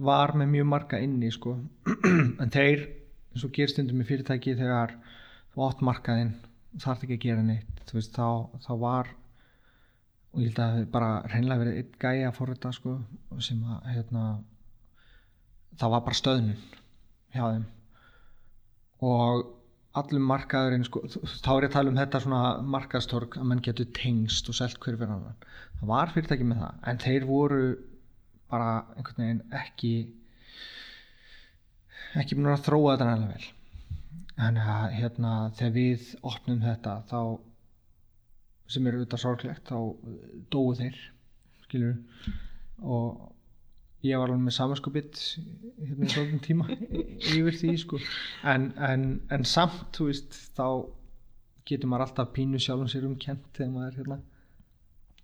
var með mjög marga inni sko en þeir, eins og gerst stundum með fyrirtæki þegar þú átt markaðinn þarf ekki að gera neitt veist, þá, þá var og ég held að það bara hreinlega verið einn gæi að forrita sko sem að hérna það var bara stöðnun hjá þeim. Og allum markaðurinn sko, þá er ég að tala um þetta svona markaðstorg að mann getur tengst og selt hver fyrir annan. Það var fyrirtæki með það en þeir voru bara einhvern veginn ekki ekki búin að þróa þetta nægilega vel. Að hérna þegar við opnum þetta þá sem er auðvitað sorglegt þá dóu þeir skilur og ég var alveg með samanskupið hérna í þessum tíma yfir því sko. En, en, en samt þú veist þá getur maður alltaf pínu sjálfum sér um kent þegar maður hérna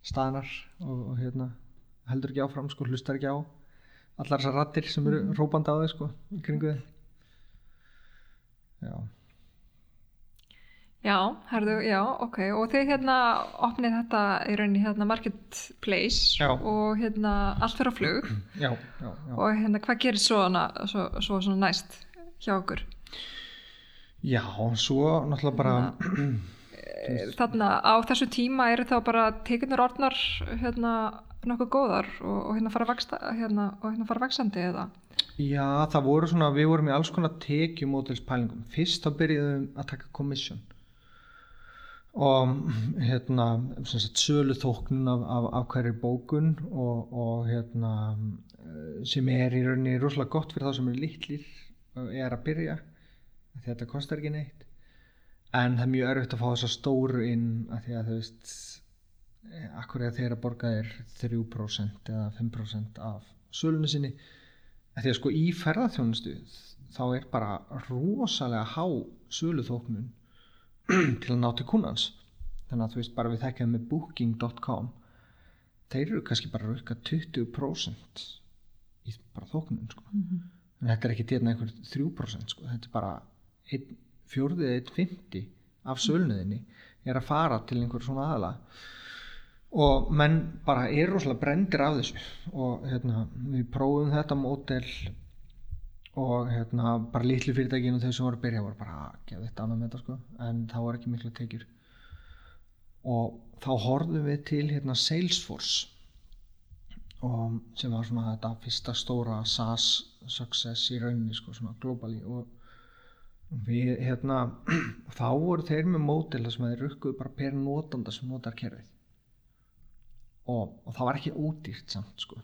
staðnar og, og hérna heldur ekki áfram sko, hlustar ekki á allar þessar rattir sem eru rópandi á þau sko kringu þau já Já, herðu, já, ok og þið hérna opnið þetta í rauninni hérna marketplace Já. og hérna allt fyrir á flug já, já, já. og hérna hvað gerir svona, svo, svo svona næst hjá okkur? já, svo náttúrulega bara Eh, Þarna á þessu tíma eru þá bara tekinur orðnar hérna nokkuð góðar og, og hérna fara vaksta, hérna, og hérna fara vaksandi eða? Já, það voru svona, við vorum í alls konar tekjumódelspælingum. Fyrst þá byrjuðum að taka komissjón og hérna, sölu þóknun af, af, af hverjir bókun og, og hérna, sem er í rauninni rosalega gott fyrir þá sem eru litlir og er að byrja. að Þetta kostar ekki neitt. En það er mjög erfitt að fá þessa stóru inn að því að þú veist, akkur er þeir að borga þér 3% eða 5% af sölunni sinni að því að sko í ferðarþjónustu þá er bara rosalega há söluþóknun til að ná til kunnans þannig að þú veist bara við þekkjum með booking.com þeir eru kannski bara rauka 20% í bara þóknun sko. en þetta er ekki til einhver 3% sko. þetta er bara einn fjórðið eða einn fymti af sölunniðinni er að fara til einhver svona aðala og menn bara er rosalega brendir af þessu og hérna, við prófum þetta mótel og hérna, bara litlu fyrirtækinu þau sem voru að byrja voru bara að gefa þetta annað með þetta sko. En það voru ekki miklu tekjur. Og þá horfðum við til hérna Salesforce. Og sem var svona þetta fyrsta stóra SaaS success í rauninni sko svona globally. Og við hérna þá voru þeir með mótel þar sem þeir rukkuðu bara per notanda sem notar kerfið. Og, og það var ekki ódýrt samt sko.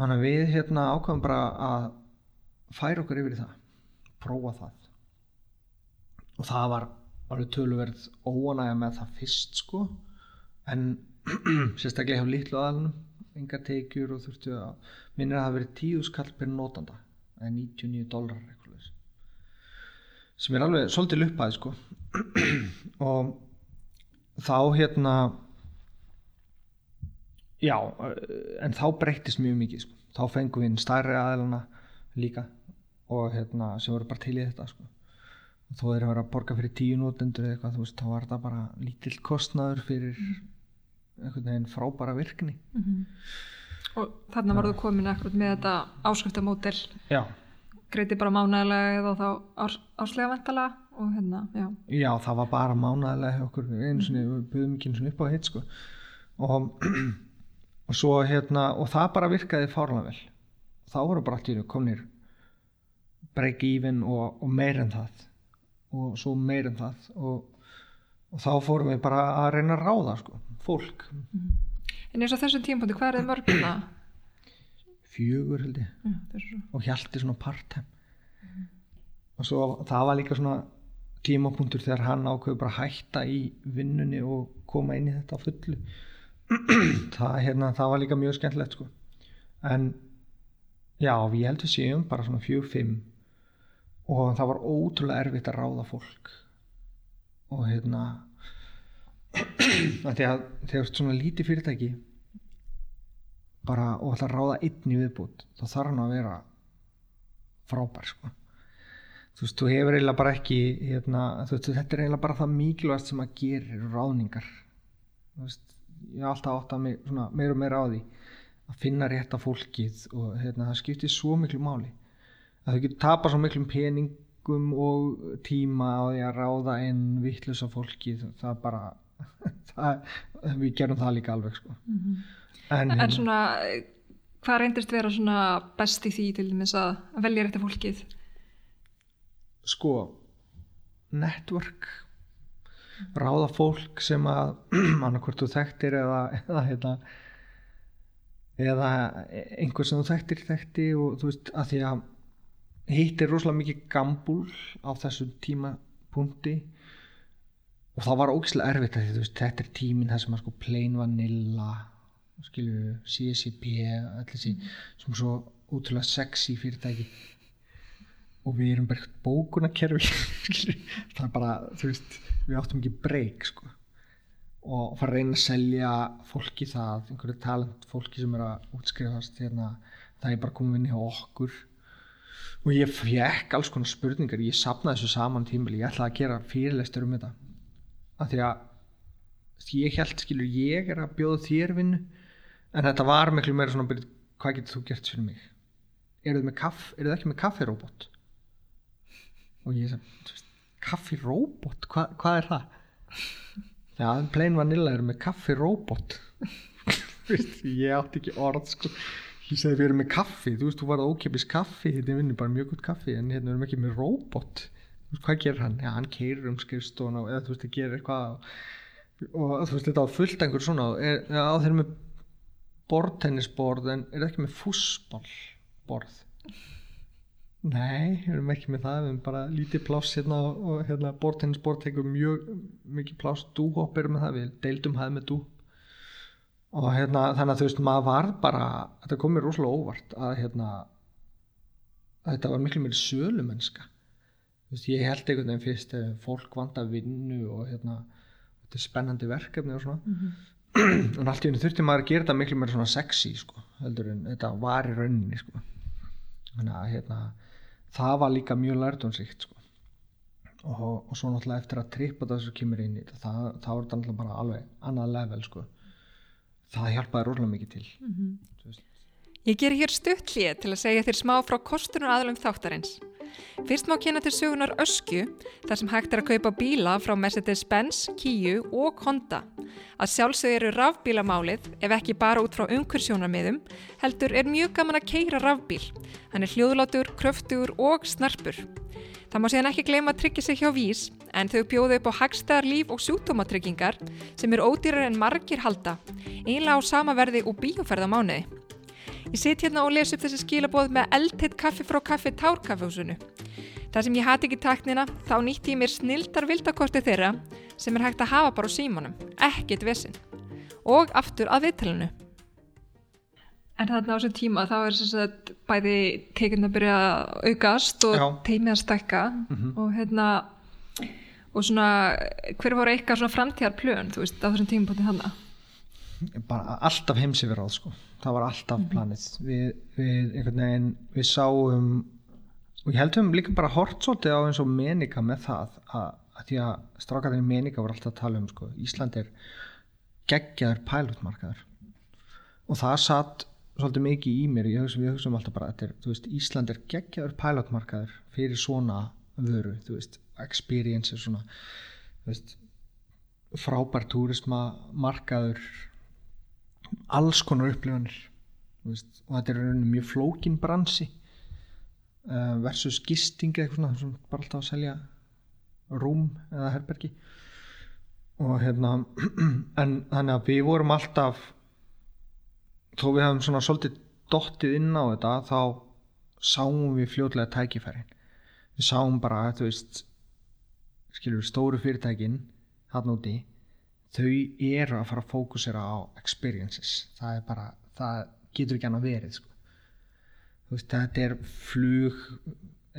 Þannig að við hérna ákvæmum bara að færa okkur yfir það prófa það. Og það var alveg töluverð óanægja með það fyrst sko. En sérstaklega hjá litlu aðalunum enga tekjur og þurftu að minnir að það verið tíu skall per notanda eða 99 dólar sem er alveg svolítið luppaði sko. Og þá hérna já en þá breyttist mjög mikið sko. þá fengum við inn stærri aðalana líka og hérna sem voru bara til í þetta sko. Og þó þeir eru að borga fyrir tíu nótendur eða eitthvað þú veist þá var það bara lítill kostnaður fyrir einhvern veginn frábæra virkni. Og þarna var þú komin akkurat með þetta áskriftamódel, já, greiti bara mánægilega eða þá ás, áslega vantala og hérna, já. já það var bara mánaðilega hjá okkur einu sinni, við buðum ekki einu sinni upp á hitt sko. Og, og svo hérna og það bara virkaði fárlega vel. Þá voru bara allir komnir break even og, og meir en það. Og svo meir en það. Og, og þá fórum við bara að reyna að ráða sko, fólk. En eins og þessum tímpóndi, hvað er þið mörgum það? fjögur held ég. Já, svo. og hjalti svona part-time. Og svo það var líka svona tímapunktur þegar hann ákveður bara hætta í vinnunni og koma inn í þetta fullu. Það, hérna, það var líka mjög skemmtilegt sko. en já, við held við séum bara svona fjögur, fimm og það var ótrúlega erfitt að ráða fólk. Og hérna þegar þú ert svona lítið fyrirtæki bara og ætla að ráða einn í viðbútt þá þarf hann að vera frábær sko. þú veist, þú hefur eiginlega bara ekki hérna, þú veist, þetta er eiginlega bara það mikilvægast sem að gerir ráðningar. Þú veist, ég hef alltaf átt að meira og meira á því að finna rétta fólkið og hérna, það skiptir svo miklu máli að þau getur tapað svo miklum peningum og tíma á því að ráða inn vittlusa fólkið það bara það, við gerum það líka alveg sko. en, En svona, hvað reyndist vera svona best í því til dæmis að að velja rétti fólkið? sko network ráða fólk sem að annarkvort þú þekktir eða eða, eða, eða einhver sem þú þekktir þekkti og þú veist að því að hitt er rosalega mikið gambúl á þessum tímapunkti. Og það var ógislega erfitt því veist þetta er tíminn það sem að sko plain vanilla skilju CSCP allir þessi sem svo útrúlega sexy fyrirtæki. Og við erum bara bókunarkerfi það er bara þú veist, við áttum ekki breyk sko. og fara að reyna að selja fólki það, einhverju talent fólki sem er að útskrifast hérna, það er bara komið inn hjá okkur og ég fekk alls konar spurningar ég sapnaði þessu saman tímili ég ætlaði að gera fyrirlestur um þetta. Af því að ég held skilur ég er að bjóða þér vinnu en þetta var miklu meira svona byrjuð, hvað getur þú gert fyrir mig? Eru þið, ekki með kaffiróbot? Og ég sem kaffiróbot, Hva, hvað er það? Já, plain vanilla eru með kaffiróbot. Ég átti ekki orð sko ég segi við erum með kaffi, þú veist þú var ókipis kaffi hérna vinnur bara mjög gott kaffi en hérna erum ekki með róbot þú veist hvað gerir hann, já hann keirir um skrifstofuna eða þú veist það gerir eitthvað og þú veist þetta á fullt einhver svona. Er, já þeir eru með bortennisborð en er ekki með fúsballborð nei, við erum ekki með það við erum bara lítið pláss hérna og hérna bortennisborð tekur mjög mikið pláss, dúhopp erum með það við deildum hæð með dú og hérna þannig að þú veist maður var bara þetta kom mér rosalega óvart að hérna að þetta var miklu meiri sölumennska. Þú veist ég held einhvern veginn fyrst ef fólk vant að vinnu og hérna þetta er spennandi verkefni og svona. En allt í henni þurfti maður að gera þetta miklu meira svona sexy sko heldur en þetta var í rauninni sko. Þannig að hérna það var líka mjög lærdónsíkt sko. Og, og svo náttúrulega eftir að trippa það sem kemur inn í þetta það, það var þetta náttúrulega bara alveg annað level sko það hjálpaði rólega mikið til Þú veist. Ég ger hér stutt hlið til að segja þér smá frá kostunar aðlum þáttarins. Fyrst má kynna til sögunar ösku, þar sem hægt er að kaupa bíla frá Mercedes-Benz, Kia og Honda. Að sjálfsög eru rafbílamálið, ef ekki bara út frá umkursjónarmiðum, heldur er mjög gaman að keira rafbíl. Hann er hljóðlátur, kröftugur og snarpur. Það má síðan ekki gleyma að tryggja sig hjá vís, en þau bjóðu upp á hagstæðar líf og sjúkdómatryggingar sem eru ódýrar en margir halda, einlega á sama verði og mánuði. Ég sit hérna og les upp þessi skilaboð með eldhitt kaffi frá kaffi tárkaffehúsinu. Það sem ég hati ekki taknina, þá nýtti ég mér snildar vildakosti þeirra sem er hægt að hafa bara á símanum, ekkit vissin. og aftur að viðtalinu. En þarna á þessum tíma þá er að bæði tekinn að byrja að aukast og Já. teimið að stækka. Og hérna og svona hver voru eitthvað svona framtíðarplön þú veist á þessum tímabóti þannig bara alltaf heims yfir ráð sko. það var alltaf planið. Við, við einhvern veginn við sáum og ég heldum líka bara hort svolítið á eins og menika með það að, að því að strákarnir menika voru alltaf að tala um sko, Ísland er geggjaður pælutmarkaður og það satt svolítið mikið í mér. Ég hugsa, við hugsaum alltaf bara þetta er, þú veist, Ísland er geggjaður pælutmarkaður fyrir svona vöru þú veist, experience er svona þú veist, frábær túrisma markaður alls konar upplifanir veist, og þetta er í rauninni mjög flókin bransi uh, versus gisting eða eitthvað svona, svona bara alltaf að selja rúm eða herbergi. Og hérna en þannig að við vorum alltaf þó við hefum svona svolítið dottið inn á þetta þá sáum við fljótlega tækifærin. Við sáum bara, þú veist skilur stóru fyrirtækin hann úti þau eru að fara að fókusera á experiences. Það er bara, það getur ekki annað verið sko. Þú veist, þetta er flug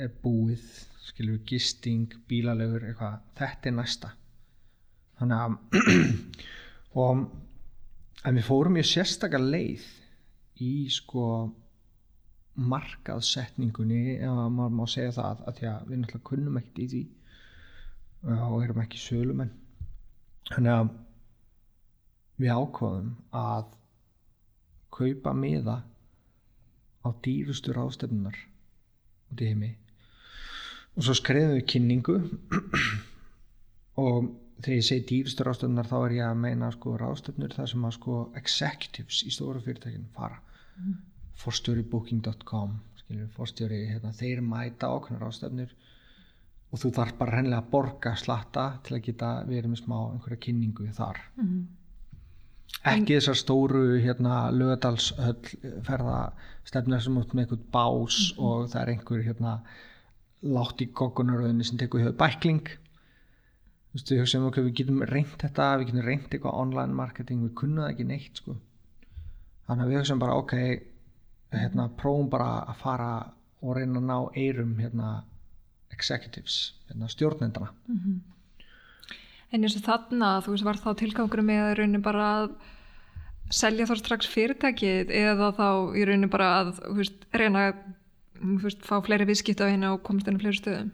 er búið skilur gisting, bílalögur eitthvað, þetta er næsta. Þannig að og en við fórum mjög sérstakar leið í sko markaðsetningunni ef að maður má segja það að því að við náttúrulega kunnum ekkert í því uh, og erum ekki sölumenn. Þannig að við ákvaðum að kaupa miða á dýrustu ráðstefnunar út í heimi. Og svo skreiðum við kynningu og þegar ég segi dýrustu ráðstefnunar þá er ég að meina sko ráðstefnur þar sem að sko executives í stóru fyrirtækinu fara mm. forstjóri booking.com skilur, forstjóri, hérna, þeir mæta ákveðnar ráðstefnur og þú þarf bara hennilega að borga slatta til að geta verið með smá einhverja kynningu þar Mhm. ekki þessar stóru hérna lögadalshöll ferðastefnir sem út með einhvern bás og það er einhver hérna látt í goggunaröðinni sem tekur höfðu bækling þú veist við hugsaum okkur við getum reynt þetta, við getum reynt eitthvað online marketing, við það ekki neitt sko. þannig að við hugsaum bara ok hérna prófum bara að fara og reyna að ná eirum hérna executives, hérna stjórnendana En eins og þarna, þú veist, var þá tilgangur með í rauninni bara að selja þá strax fyrirtækið eða þá í rauninni bara að, þú veist, reyna að, þú veist, fá fleiri viðskipt á hérna og komast inn á fleiri stöðum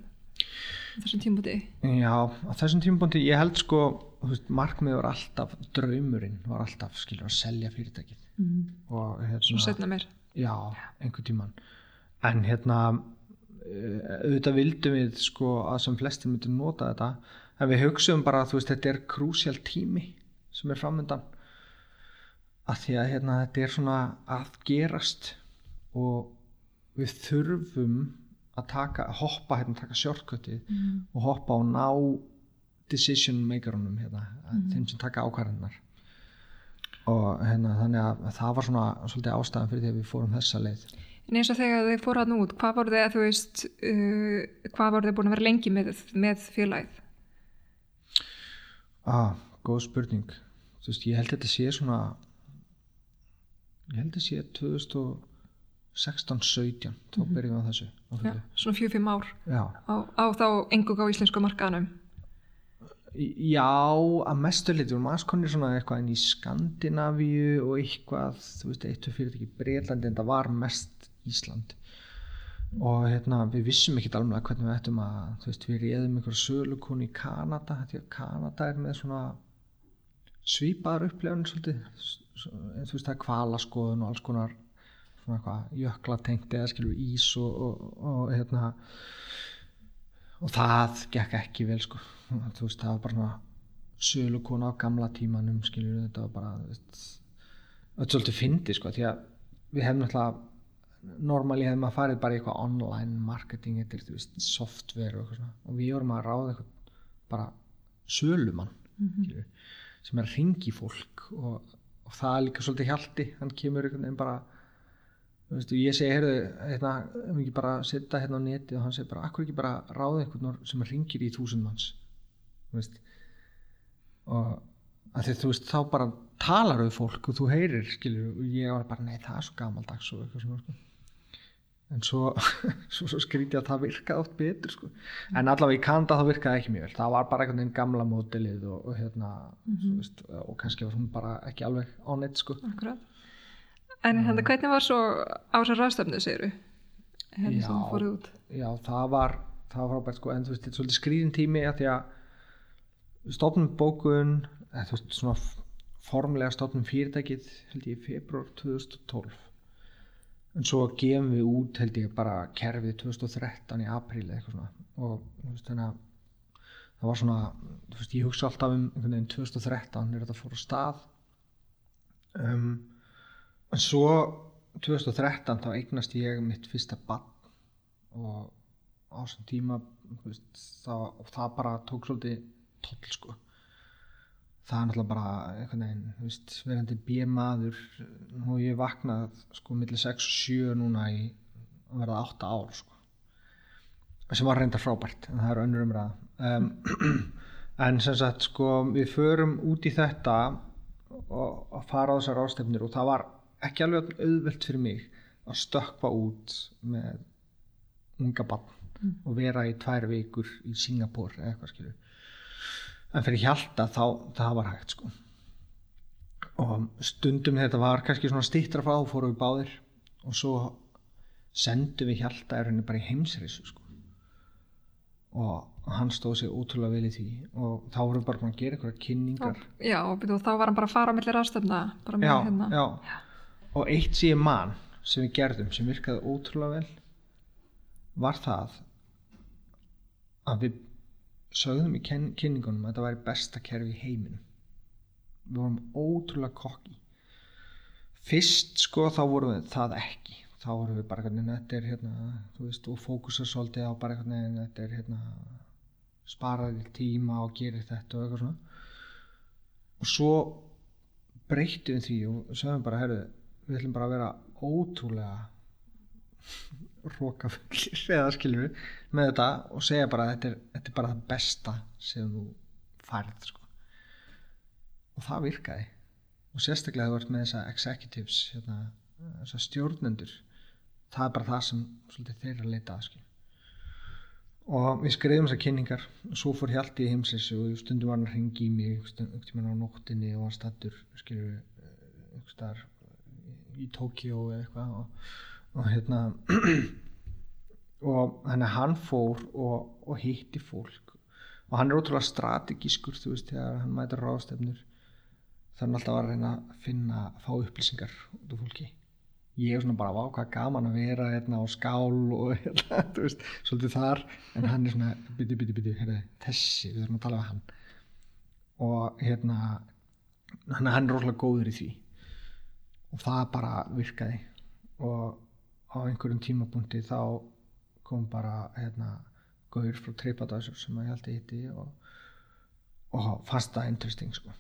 þessum tímbúti. Já, á þessum tímapunkti ég held sko, þú veist, markmið var alltaf draumurinn var alltaf skilur að selja fyrirtækið Mm. og hérna, Svo setna mér. já, einhver tíman en hérna eh, auðvitað vildum við sko að sem flestir myndum nota þetta en við hugsaum bara að þú veist, þetta er krúsjál tími sem er framöndan að því að hérna, þetta er svona að gerast og við þurfum að taka, hoppa hérna, taka shortcutið Mm. og hoppa og ná decision makerunum hérna, þeim sem taka ákvarðanar og hérna, þannig að það var svona svolítið ástæðan fyrir því að við fórum þessa leið En eins og þegar þið fóru hann út, hvað voru þið að þú veist, uh, hvað voru þið búin að vera lengi með, með félagið? ah, góð spurning þú veist, ég held að þetta sé svona ég held að þetta sé 2016-17 þá byrjum við á þessu á fullu. svona fjög-fimm ár já. á, á þá engug á íslensku markaðanum. Já, að mestu leiti vorum aðeins konir svona eitthvað inn í Skandinavíu og eitthvað, þú veist, eittu fyrirtæki Breitlandi en það var mest Ísland og hérna við vissum ekkert alveg hvernig við ættum að þú veist, við réðum einhver sölukonu í Kanada því að Kanada er með svona svipaðar upplifun svolítið, s- þú veist, það er kvalaskoðun og alls konar svona eitthvað jöklatengt eða skilur ís og, og, og hérna og það gekk ekki vel sko. Þú veist það var bara svona sölukona á gamla tímanum skilur þetta var bara þetta svolítið fyndi sko því að við hefum náttúrulega normali hefum að farið bara í eitthvað online marketing eftir þú veist software og eitthvað svona og við vorum að ráða eitthvað bara sölumann skilur, sem er að ringi fólk og, og það er líka svolítið hjalti hann kemur einhvern veginn bara þú veist, og ég segi, heyrðu, hérna, um ekki bara setja hérna á neti og hann segir bara, akkur ekki bara ráða einhvern sem ringir í þúsund manns þú veist og að því, þú veist, þá bara talar við fólk og þú heyrir skilur, og ég var bara, nei það er svo gamaldags og eitthvað svona sko. en svo, svo, svo skríti að það virkaði oft betur sko. en allavega í Kanada það virkaði ekki mjög vel það var bara einhvern veginn gamla mótilið og, og hérna mm veist, og kannski var hún bara ekki alveg á neitt sko. Akkurat. En hérna, hvernig var svo á þessar ráðstöfnu, segir Hérna sem Já. fóruð út. já, það var það var frábært sko, en þú veist, þetta er svolítið skrýðin tími að því að stofnum bókun þú veist, svona formlega stofnum fyrirtækið held ég februar 2012 en svo gefum við út held ég bara kerfið 2013 í apríl eða eitthvað svona. Og þú veist, þannig að það var svona, þú veist, ég hugsa alltaf um einhvern veginn 2013 er þetta fór á stað? Um, en svo 2013 þá eignast ég mitt fyrsta bann og á þessum tíma veist, það, og það bara tók svolítið toll sko. Það er náttúrulega bara einhvern veginn veist, verandi bímaður hef ég vaknað sko millir 6 og 7 núna í að verða 8 ár sko. Sem var reyndar frábært en það er önnur umræða. Um, en sem sagt sko við förum út í þetta og að fara á þessar ástefnir og það var ekki alveg auðvelt fyrir mig að stökkva út með unga bann og vera í tvær vikur í Singapur eða eitthvað skilur en fyrir Hjalta þá það var hægt sko. Og stundum þetta var kannski svona stýttra frá þá fórum við báðir og svo sendum við Hjalta er henni bara í heimsreisu sko. Og hann stóð sér ótrúlega vel í því og þá vorum við bara að gera eitthvað kynningar. Já, og þá var hann bara að fara á milli ráðstöfna, bara með já, hérna. já. Og eitt sem ég man sem við gerðum sem virkaði ótrúlega vel var það að við sögðum í kynningunum að þetta væri besta kerfi í heiminum. Við vorum ótrúlega kokki fyrst sko þá vorum við það ekki. Þá vorum við bara hvernig þetta er hérna þú veist og fókusa svolítið á bara hvernig þetta er hérna sparaði tíma og gerir þetta og eitthvað svona. Og svo breyttum við því og sögum bara herru, við ætlum bara að vera ótrúlega rókafullir eða skilur við með þetta og segja bara að þetta er, þetta er bara það besta sem þú færð sko. og það virkaði og sérstaklega þú ert með þessa executives hérna, þessa stjórnendur það er bara það sem svolítið þeir eru að leita að skilur og við skrifum þessar kynningar og svo fór Hjalti í heimsins og stundum var hann að hringi í mig stundum tímann á nóttinni og var stattur skilur einhvers staðar í Tókjó eða eitthvað og, og hérna og þannig að hann fór og, og hitti fólk. Og hann er ótrúlega strategískur þú veist þegar hann mætir ráðstefnur. Þannig alltaf að reyna að finna fá upplýsingar út af fólki. Ég er svona bara vá hvað gaman að vera hérna á skál og hérna, þú veist, svolítið þar. En hann er svona, byttu, byttu, byttu hérna, þessi, við þurfum að tala við hann. Og hérna hann, er rosalega góður í því og það bara virkaði. Og á einhverjum tímapunkti þá kom bara hérna gaur frá TripAdvisor sem að ég held ég hitti og, og fannst það interesting sko.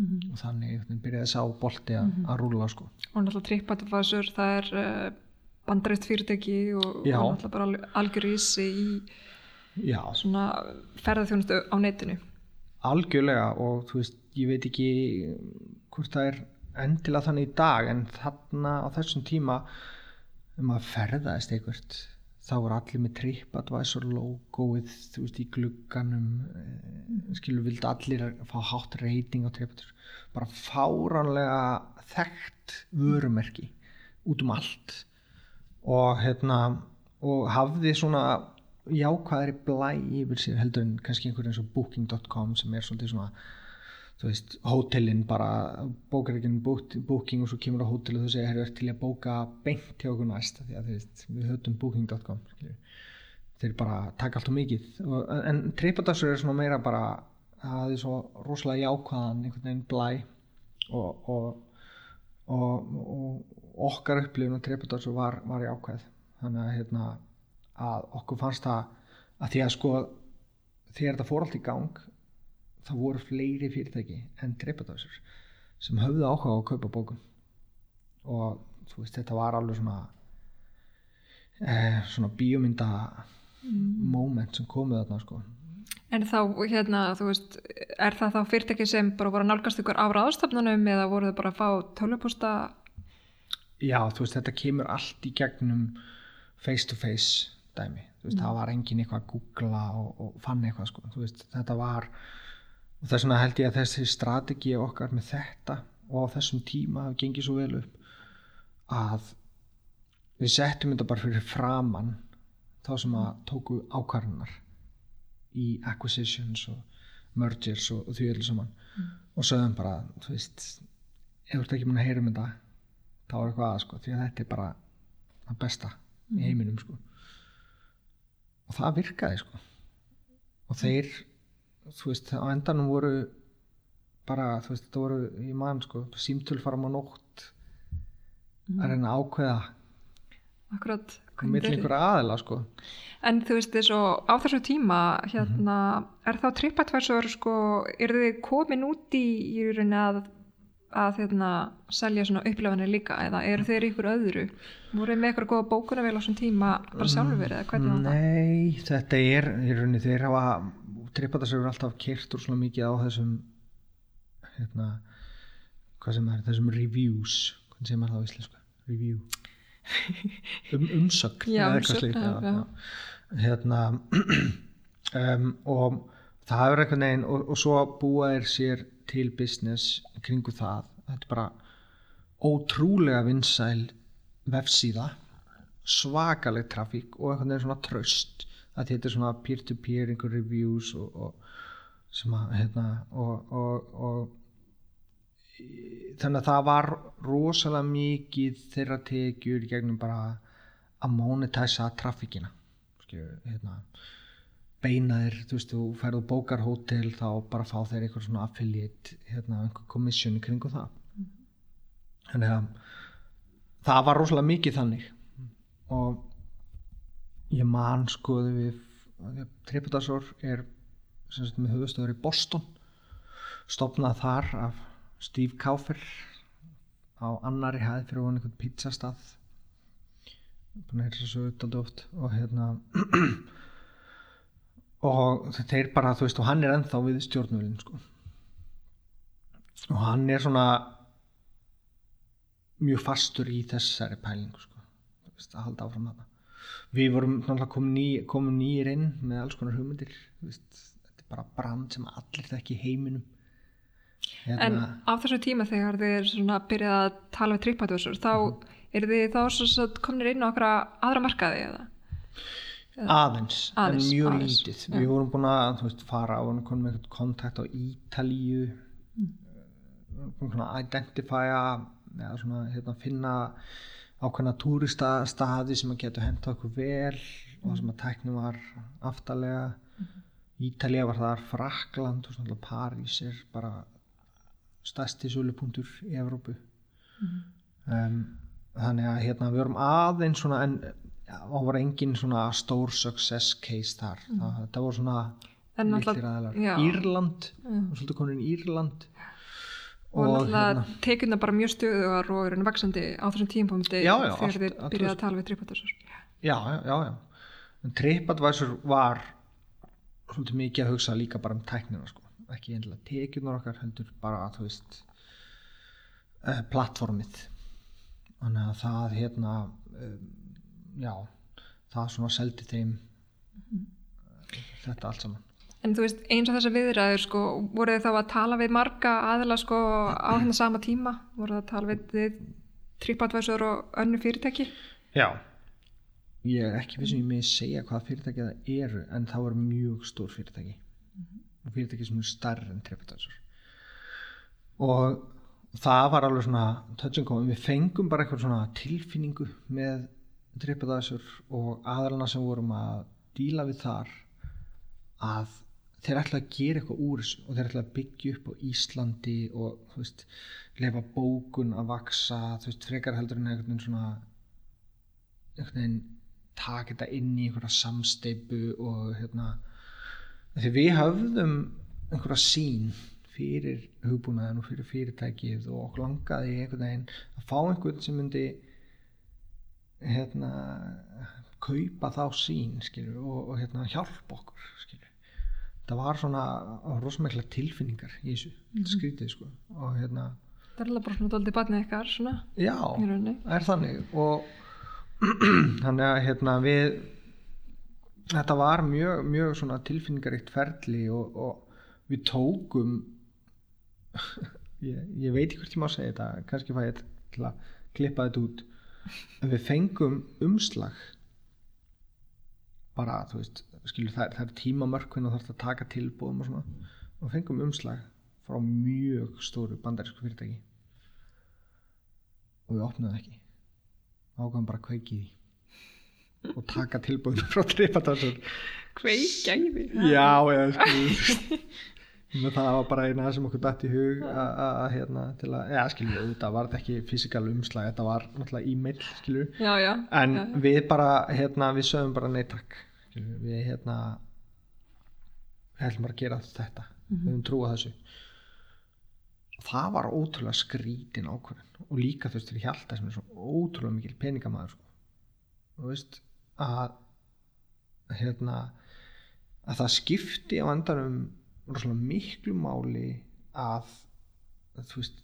Og þannig einhvern veginn byrjaði sá bolti að að rúlla sko. Og náttúrulega TripAdvisor, það er uh, bandarætt fyrirtæki og, og náttúrulega bara alg- algjör ísi í já, svona ferðarþjónustu á netinu. algjörlega og þú veist, ég veit ekki hvort það er endilega þannig í dag en þarna á þessum tíma um að ferðaðist einhvert þá voru allir með TripAdvisor logoið, þú veist, í glugganum eh, skilur vildi allir fá hátt reyting á TripAdvisor. Bara fáránlega þekkt vörumerki út um allt. Og hérna og hafði svona jákvæðari blæ yfir sér heldur en kannski einhver eins og booking.com sem er svolítið svona þú veist, hótelin bara bókar ekki um booking og svo kemur á hótel og þú segir, er til að bóka beint hjá okkur næst? Því að þú veist, við höfum booking.com þeir bara taka allt og mikið. Og, en TripAdvisor er svona meira bara það er svo rosalega jákvæðan einhvern veginn blæ og, og, og, okkar upplifun á TripAdvisor var, var jákvæð. Þannig að, hérna, að okkur fannst það að því að sko þegar þetta fór allt í gang það voru fleiri fyrirtæki en TripAdvisor sem höfðu áhuga á að kaupa bókum. Og þú veist þetta var alveg svona eh, svona bíómynda moment sem komuð þarna sko. En þá, hérna, þú veist, er það þá fyrirtæki sem bara voru að nálgast ykkur á ráðstafnunum eða voru þau bara að fá tölvupústa? Já, þú veist, þetta kemur allt í gegnum face to face dæmi, þú veist, það var engin eitthvað að googla og, og fann eitthvað sko, þú veist, þetta var og þess vegna held ég að þessi strategi okkar með þetta og á þessum tíma hafi gengið svo vel upp að við settum þetta bara fyrir framann þá sem að tóku ákvarðunar í acquisitions og mergers og, og því öllu saman mm. og sögðum bara, þú veist ef þú ert ekki múin að heyra um þetta þá er eitthvað að sko, því að þetta er bara það besta mm. í heiminum sko og það virkaði sko og þeir þú veist, á endanum voru bara, þú veist, þetta voru í mann sko, símtöl fara á nótt mm. að reyna að ákveða Akkurat Mill einhver aðila sko En þú veist þess og á þessu tíma hérna, mm -hmm. er þá TripAdvisor sko, er þið komin út í í rauninni að að hérna, selja svona upplifanir líka eða eru þeir ykkur öðru voru með eitthvað góða bókuna vel á svona tíma bara sjálfur eða hvernig? Nei, þetta er, í rauninni þeir hafa TripAdvisor er alltaf kert úr svona mikið á þessum hérna hvað sem er, þessum reviews hvernig sem er það á íslensku? Review. Um, umsökn já, umsökn hérna um, og það er eitthvað neginn og, og svo búa er sér til business kringu það. Þetta er bara ótrúlega vinsæl vefsíða svakaleg trafík og eitthvað neginn svona tröst að þetta er svona peer-to-peer einhver reviews og, og sem að hérna og, og þannig að það var rosalega mikið þeirra tekjur gegnum bara að monetæsa trafíkina hérna, beina þér þú veist, þú færðu bókar hótel þá bara fá þeir eitthvað svona affiliate hérna, einhver komissjón í kringu það. Mm. þannig að það var rosalega mikið þannig. Og ég man skoðu við Tripadasor er sagt, með höfustöður í Boston stopnað þar af Steve Kaufer á annari hæð fyrir hún einhvern pizzastað. Búin að heyra svo auðvitað oft og hérna og þetta er bara þú veist og hann er ennþá við stjórnvölin sko. Og hann er svona mjög fastur í þessari pælingu sko. Að halda áfram þetta við vorum náttúrulega komum, ný, komum nýjir inn með alls konar hugmyndir veist, þetta er bara brand sem allir þekki heiminum Hérna... En á þessu tíma þegar þið er byrjað að tala við tripadvörsur þá mm -hmm. er þið þá svo kominir inn á okkar aðra markaði eða? Aðeins, aðeins, en mjög aðeins, lítið. Ja. Við vorum búin að veist, fara á kontakt á Ítalíu mm. identifæja eða svona hérna, finna ákveðna túristastaði sem að geta henta okkur vel og sem að tæknum var aftalega mm. Ítalija var þar, Frakland og París er bara stærsti sölupunktur í Evrópu. Mm. um, þannig að hérna við vorum aðeins svona en það var engin svona stór success case þar. Mm. það, það voru svona Írland og svolítið konin Írland og, og náttúrulega hérna, tekjuna bara mjög stöðuðar og eru vaksandi á þessum tímpóndi þegar þið byrjaði að tala við TripAdvisor. Já, já, já, já. TripAdvisor var svolítið mikið að hugsa líka bara um tæknina sko. Ekki einlega tekjunar okkar heldur bara að þú veist uh, plattformið. Þannig að það hérna um, já, það svona seldi þeim mm. þetta allt saman En þú veist, eins og þessar viðræður sko, voru þið þá að tala við marga aðla sko á hennar sama tíma? Voru það að tala við tripadvæsur og önnu fyrirtæki? Já. Ég er ekki við sem ég með segja hvað fyrirtæki það eru en það voru mjög stór fyrirtæki. Mm -hmm fyrirtæki sem er starri en TripAdvisor. Og það var alveg svona touch and go við fengum bara eitthvað svona tilfinningu með TripAdvisor og aðalina sem vorum að díla við þar að þeir ætla að gera eitthvað úr þessu og þeir ætla að byggja upp á Íslandi og veist, lefa bókun að vaksa, þú veist, frekar heldur en eitthvað svona eitthvað taka þetta inn í einhverja samsteipu og hérna því við höfðum einhverja sín fyrir hugbúnaðin og fyrir fyrirtækið og okkur langaði einhvern veginn að fá einhvern sem myndi hérna kaupa þá sín skilur, og, og hérna hjálpa okkur skilur. Þetta var svona rosamækla tilfinningar í þessu. Mm -hmm. skrítið sko. Og hérna Það er alveg bara svona doldið barnið ykkar svona já, rauninni. er þannig. Og þannig að hérna við þetta var mjög, mjög svona tilfinningaríkt ferli og, og við tókum ég, ég veit ekki hvort ég má segja þetta kannski fæ ég til að klippa þetta út. En við fengum umslag. Bara þú veist skilur, það, það er tímamörkun og þarf að taka tilbúðum og svona. Og fengum umslag frá mjög stóru bandarísku fyrirtæki. Og við opnaðum ekki. Ákvæmum bara að kveiki því. Og taka tilbúðum frá tripatasur Kveikja í því já eða sko það var bara eina sem okkur dætt í hug að hérna til að, já skilju, þetta var ekki fysikal umslag, þetta var náttúrulega e-mail skilju, Já, já. En við bara, hérna, við sögum bara neittak, við hérna bara að gera þetta, við höfum trúa þessu. Það var ótrúlega skrítin ákvörðin og líka þú veist fyrir Hjalta sem er svo ótrúlega mikil peningamæður sko. og veist að hérna að það skipti á endanum rosalega miklu máli að, að þú veist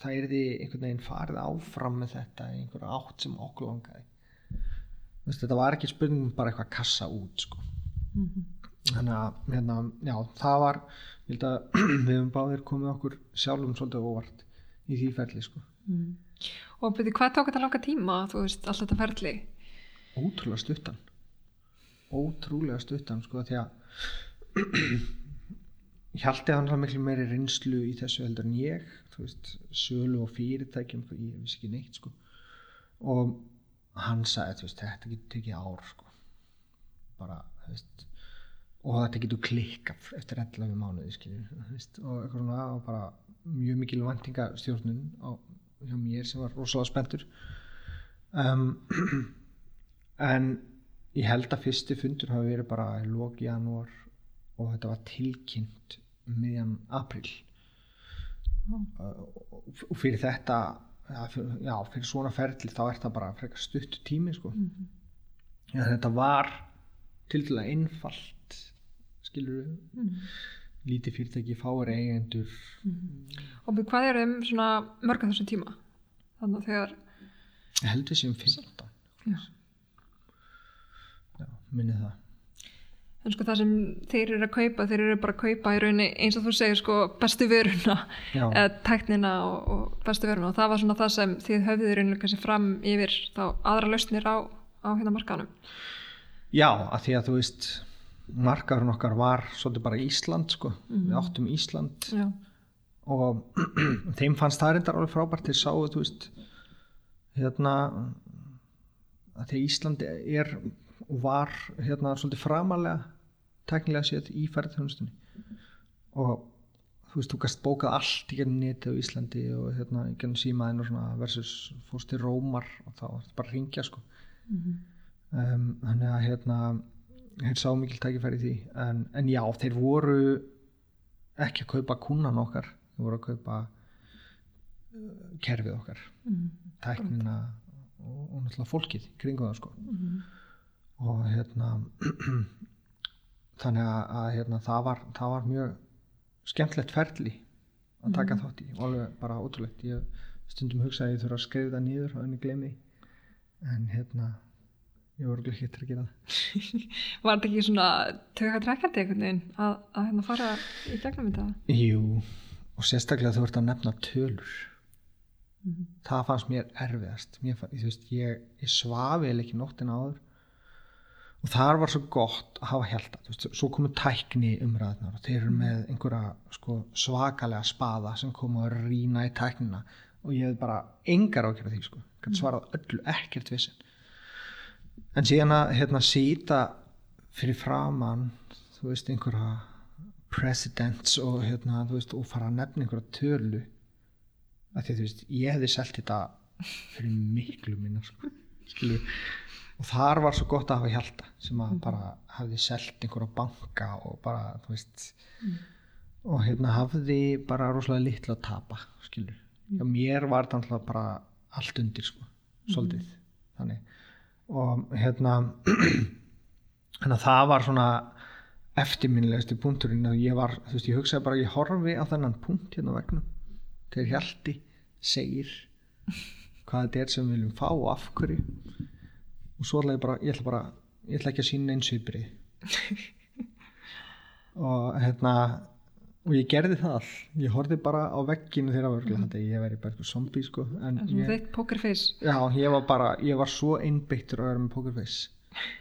það er því einhvern veginn farið áfram með þetta í einhverja átt sem okkur langaði. Þú veist, þetta var ekki spurningum bara eitthvað kassa út sko. þannig að hérna, já, það var ég held að við höfum báðir komið okkur sjálfum svolítið óvart í því ferli sko. Og byrju, hvað tók þetta langa tíma, þú veist, allt þetta ferli? ótrúlega stuttan ótrúlega stuttan sko því að Hjalti hann það miklu meiri reynslu í þessu heldur en ég þú veist, sölu og fyrirtækjum ég vissi ekki neitt sko og hann sagði, veist, þetta getur tekið ár sko. Bara, veist og þetta getur klikkað eftir 11 mánuði skilju, þú veist, og svona og bara mjög mikil vantingastjórnun á, hjá mér sem var rosalega spenntur. Um, en ég held að fyrsti fundur hafi verið bara í lóki janúar og þetta var tilkynnt miðjan april og fyrir þetta já fyrir, svona ferli þá er það bara frekar stutt tími sko. Mhm. já, þetta var til dæla einfalt skilur Mhm. lítið fyrirtæki fáir eigendur Og byrju, hvað er um svona mörg að þessum tíma? Þannig að þegar, ég held við séum 15 já, já, minni það en sko það sem þeir eru að kaupa, þeir eru bara að kaupa í rauninni eins og þú segir sko bestu vöruna, Já. eða tæknina og, og bestu vöruna. Og það var svona það sem þið höfðið í rauninni kannski fram yfir þá aðra lausnir á, á hérna markanum. Já, að því að þú veist markaðurinn okkar var svolítið bara Ísland sko, við áttum Ísland. Já, og þeim fannst það reyndar alveg frábært. Þeir sáu, þú veist hérna að því Ísland er og var hérna svolítið framalega teknilega séð í ferðarþjónustunni og þú veist, þú gast bókað allt í gennum neti á Íslandi og hérna í gennum símaðin og svona versus fórst til Rómar og þá var þetta bara að ringja sko. Um, þannig að hérna þeir sá mikil tækifæri í því. En, en já, þeir voru ekki að kaupa kúnan okkar þeir voru að kaupa uh, kerfið okkar. Tæknina og, og náttúrulega fólkið í kringum það sko. Og hérna þannig að, að hérna, það, var, það var mjög skemmtlegt ferli að taka þátt í og alveg bara ótrúlegt. Ég stundum hugsa að ég þurfa að skrifa það nýður og enni gleymi. En hérna ég voru ekki eftir að gera það. Var þetta ekki svona tökka trekkandi einhvern veginn að, að hérna fara í gegnum þetta? Jú, og sérstaklega þú ert að nefna tölur. Það fannst mér erfiðast. Mér fann, ég, veist, ég, ég svafi ekki nóttin áður og þar var svo gott að hafa held veist, svo komu tækni umræðnar og þeir eru með einhverja sko, svakalega spaða sem komu að rýna í tæknina. Og ég hef bara engar ákjörð því sko, gæti svarað öllu ekkert vissin en síðan að hérna síta fyrir framann þú veist einhverja presidents og hérna þú veist og fara að nefna einhverja tölu. Að því að þú veist ég hefði selt þetta fyrir miklu minna sko, skilur og þar var svo gott að hafa hjalta sem að bara hafði selt einhverja banka og bara þú veist og hérna hafði bara rosalega litla að tapa skilur, já mér var þetta alltaf bara allt undir sko svolítið, þannig. Og hérna að það var svona eftirminnilegasti punkturinn og ég var, þú veist, ég hugsaði bara ég horfi á þennan punkt hérna vegnum þegar Hjalti segir hvað þetta er sem við viljum fá og af hverju og svo ætla ég bara, ég ætla bara ég ætla ekki að sína eins viðbrið og hérna og ég gerði það all ég horfði bara á vegginu þegar það var mm. þetta ég væri bara eitthvað zombi sko. En ég, þitt pokerface. já, ég var bara, ég var svo einbeittur að vera með pokerface.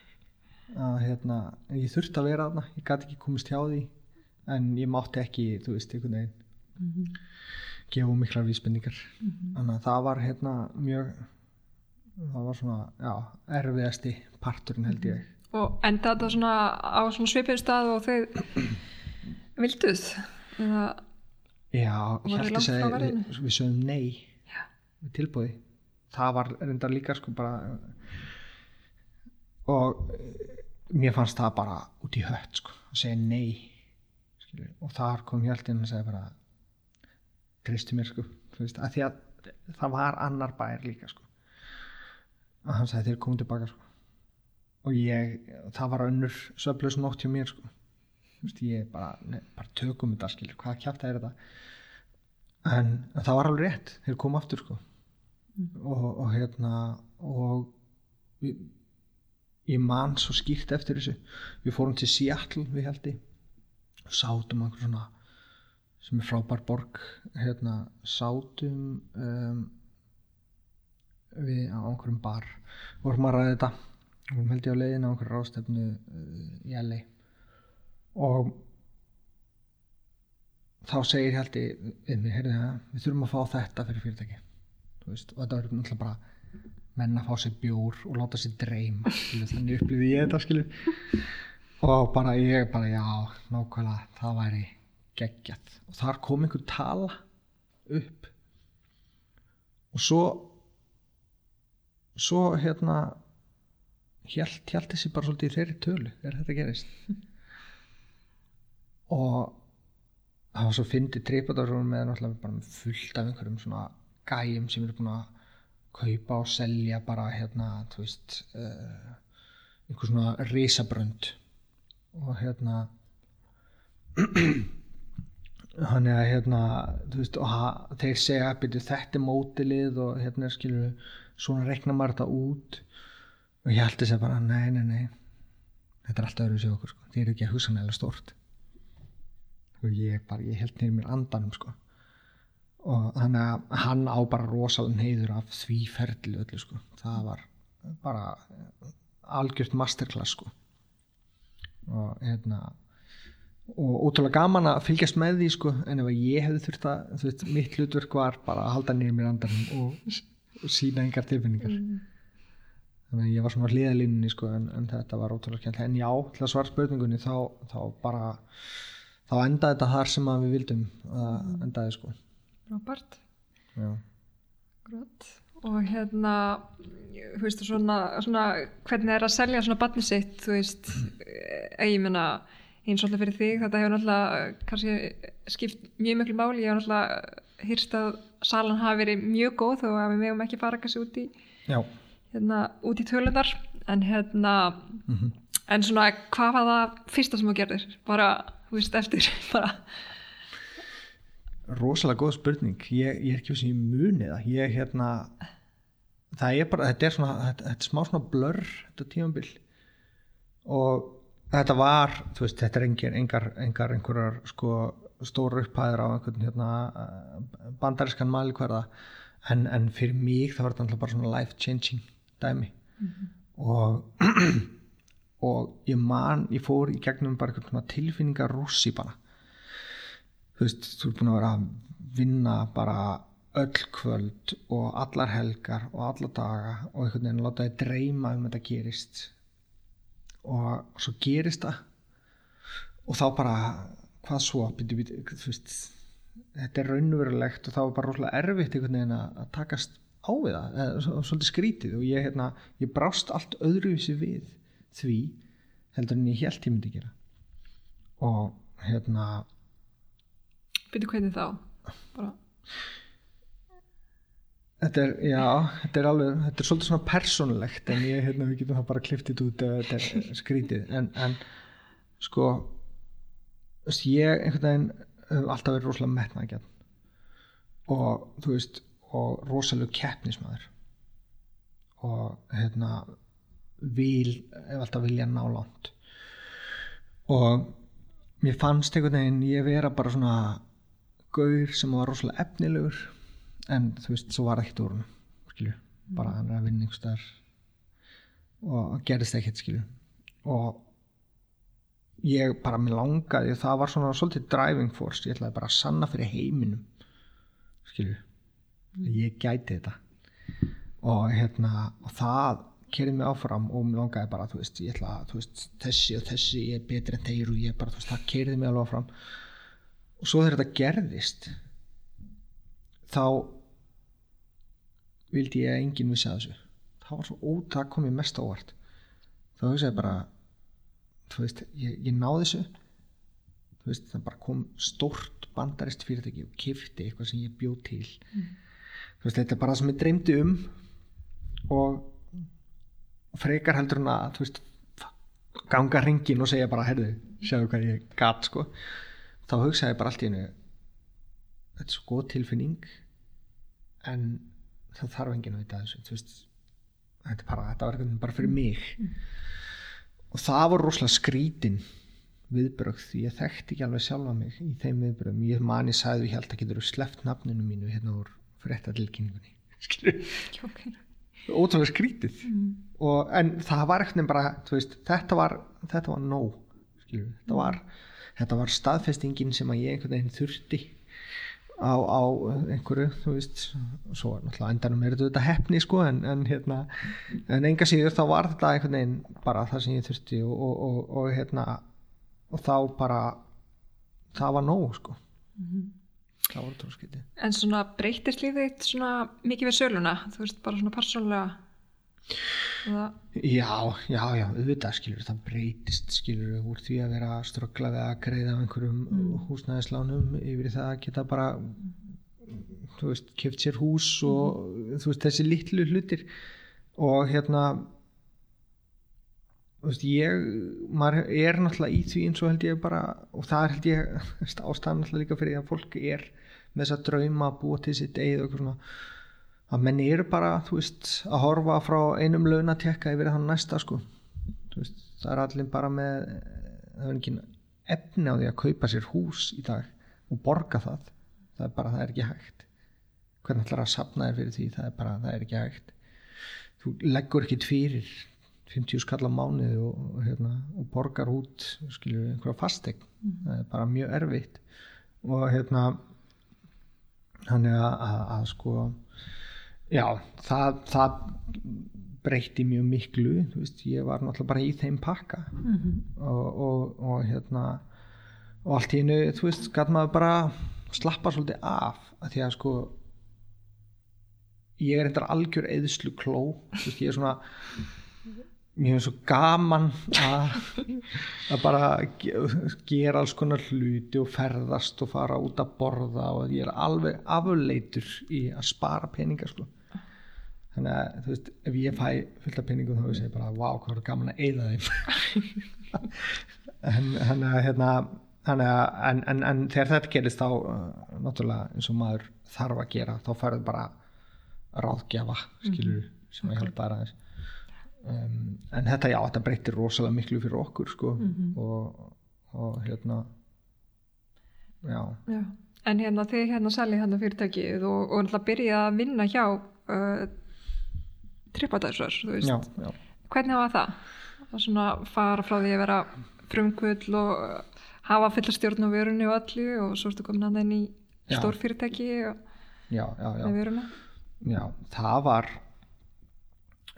Að hérna, ég þurfti að vera þarna. Ég gæti ekki komist hjá því. En ég mátti ekki, þú veist, einhvern veginn Mhm. gefa miklar vísbendingar. Þannig að það var hérna mjög það var svona, já, erfiðasti parturinn held ég Og enda þetta svona á svona svipið stað og þau vilduð? Eða, Já, frá segi, við, við sögum nei Já. við tilbúði það var reyndar líka sko bara og eh, mér fannst það bara út í hött sko, að segja nei skilur. og þar kom Hjalti inn og segja bara treystu mér sko veist, að að það var annar bær líka sko og hann sagði þeir komum tilbaka sko. Og ég, það var önnur söflaus nótt hjá mér sko. Þú veist, ég bara, ne, bara tökum þetta skilur, hvað kjátt er þetta? En það var alveg rétt þeir komu aftur sko. Og, og hérna og við, ég man svo skýrt eftir þessu. Við fórum til Seattle við heldi og sátum einhver svona sem er frábær borg hérna sátum um, við á einhverjum bar. Vorum að ræða þetta. Vorum held ég á leiðin á einhverju rástefnu uh, í LA og þá segir Hjalti við mig, heyrðu það, við þurfum að fá þetta fyrir fyrirtæki veist, og þetta verður náttúrulega bara menn að fá sér bjór og láta sér dreyma þannig upplýði ég þetta skilu og bara ég bara já, nákvæmlega, það væri geggjað. Og þar kom einhver tala upp. Og svo svo hérna hjælt, þessi bara svolítið í þeirri tölu þegar þetta gerist og það var svo fyndið tripadórum með náttúrulega bara fullt af einhverjum svona gæjum sem eru búin að kaupa og selja bara hérna, þú veist uh, einhver svona risabrönd. Og hérna hann er að hérna þú veist, og þeir segja byrju, þetta er mótilið og hérna skilur svona rekna maður þetta út. Og ég held þess að bara, nei, nei, nei. Þetta er alltaf öðru sér okkur sko. þið eru ekki að hugsa nægilega stort og ég bara, ég held nýr mér andanum sko. Og þannig að hann á bara rosalega neyður af því ferli öllu sko. Það var bara algjört masterclass sko. Og hérna og ótrúlega gaman að fylgjast með því sko en ef ég hefði þurft að veist, mitt hlutverk var bara að halda nýr mér andanum og sína engar tilfinningar. Þannig að ég var svona hliðalínunni sko en, en þetta var ótrúlega skemmt en já, til að svara spurningunni þá, þá bara þá endaði þetta þar sem við vildum að endaði sko. Robert. Grót. Og hérna, þú veist, svona, svona, hvernig er að selja svona barni sitt, þú veist, eh, ég menna, eins og alltaf fyrir þig, þetta hefur náttúrulega kannski skipt mjög miklu máli, ég hef náttúrulega hýrst að salan hafi verið mjög góð og að við megum ekki fara kannski út í, já. hérna, út í tölunar, en hérna, Mm en svona, hvað var það fyrsta sem þú gerðir? Bara, þú veist, eftir, bara, rosalega góð spurning. Ég, ég er ekki sem ég muni það. Ég hérna það er bara, þetta er svona þetta, þetta er smá svona blur, þetta tímabil. Og þetta var þú veist, þetta er engin, engar, engar einhverjar sko stóra upphæðir á einhvern hérna eh, bandarískan mælikvarða. En, en fyrir mig það var þetta alltaf bara svona life changing dæmi og og ég man, ég fór í gegnum bara einhvern tilfinningar rússi bara. Þú veist, þú ert búin að vera að vinna bara öll kvöld og allar helgar og alla daga og einhvern veginn láta þið dreyma um þetta gerist. Og svo gerist það. Og þá bara hvað svo, byrju, byrju, veist þetta er raunverulegt og þá var bara rosalega erfitt einhvern veginn að að takast á við það, svo- svolítið skrítið og ég, hérna, ég brást allt öðruvísi við því heldur en ég held ég myndi gera og hérna byrju hvernig þá? Bara, Þetta er, já, þetta er alveg, þetta er svolítið svona persónulegt en ég, hérna, við getum það bara kliftið út ef þetta er skrítið en, en sko, veist, ég einhvern veginn hef alltaf verið rosalega metnaðgjörn og þú veist og rosalega keppnismæður og hérna vil, hef alltaf vilja ná langt. Og mér fannst einhvern veginn ég vera bara svona gaur sem var rosalega efnilegur en þú veist, svo var það ekkert úr hann bara hann er að vinna einhverstaðar og gerðist ekkert skilju. Og ég bara mér langaði það var svona svolítið driving force. Ég ætlaði bara að sanna fyrir heiminum skilju ég gæti þetta. Og hérna og það kerið mig áfram og mér langaði bara þú veist, ég ætla að þessi og þessi ég er betri en þeir og ég bara þú veist, það kerið mig alveg áfram. Og svo þegar þetta gerðist þá vildi ég að enginn vissi að þessu. Það var svo ótak komið mest ávart þá hugsaði bara þú veist, ég, ég náði þessu. Þú veist, það bara kom stórt bandarist fyrirtæki og kifti eitthvað sem ég bjóð til. Mm. þú veist, þetta er bara það sem ég dreymdi um og frekar heldur hún að þú veist, ganga ringin og segja bara, herðu, sjáu hvað ég gat sko, þá hugsaði ég bara allt í hennu þetta er svo góð tilfinning en það þarf enginn að vita þessu. Þú veist, þetta, bara, þetta var eitthvað bara fyrir mig. Mm. Og það var rosalega skrítin viðbröð því ég þekkti ekki alveg sjálfa mig í þeim viðbröðum, ég mani sagði ég held að getur sleppt nafninu mínu hérna úr fréttatilkynningunni. Okay. ótrúlega skrítið mm. og, en það var eitthvað bara veist, þetta var þetta var nóg þetta var, þetta var staðfestingin sem að ég einhvern veginn þurfti á, á einhverju þú veist, svo náttúrulega endanum er þetta hefni sko en, en hérna, en enga síður þá var þetta einhvern veginn bara það sem ég þurfti og, og, og, og hérna og þá bara það var nóg sko. Mm -hmm. það var tróðskiti En svona breytist lífið svona mikið við söluna, þú veist, bara svona persónulega Það... Já, já, já, auðvitað skilur það breytist skilur úr því að vera ströggla við að greiða einhverjum mm. húsnæðislánum yfir það að geta bara þú veist, keft sér hús og mm. þú veist, þessi litlu hlutir og hérna þú veist, ég maður er náttúrulega í því eins og held ég bara og það er held ég ástæðan náttúrulega líka fyrir að fólk er með þess að drauma að búa til sitt eigið og eitthvað svona að menni eru bara veist, að horfa frá einum launatekka yfir þann næsta sko. Veist, það er allir bara með það er ekki efni á því að kaupa sér hús í dag og borga það. Það er bara, það er ekki hægt. Hvernig ætlar að sapna þér fyrir því? Það er bara, það er ekki hægt. Þú leggur ekki fyrir 50 skall á mánuði og, hérna, og borgar út skilju einhverja fastegn mm. það er bara mjög erfitt. Og hérna hann er að, að, að sko já, það, það breytti mjög miklu veist, ég var náttúrulega bara í þeim pakka mm -hmm. og, og, og hérna og allt í hennu, þú veist, gæt maður bara slappa svolítið af að því að sko ég er eitthvað algjör eðslu kló veist, ég er svona mér finnst svo gaman að, að bara gera alls konar hluti og ferðast og fara út að borða og ég er alveg afleitur í að spara peninga sko þannig að þú veist, ef ég fæ fullt af pinningum þá veist ég bara, wow, hvað er gaman að eigða þeim. En þannig að hérna þannig að, en, en, en þegar þetta gerist þá, uh, náttúrulega eins og maður þarf að gera, þá færður bara ráðgjafa, skilur mm sem að hjálpa aðeins. Um, en þetta, já, þetta breytir rosalega miklu fyrir okkur, sko mm -hmm. og, og hérna já. já. En hérna þið hérna selið hérna fyrirtækið og, og náttúrulega byrjaði að vinna hjá uh, tripadæsar hvernig var það? að svona fara frá því að vera frumkvöld og hafa fullastjórn á vörunni og allu og svo ertu komin að þenni stórfyrirtæki og já, já, já. vöruna? Já, það var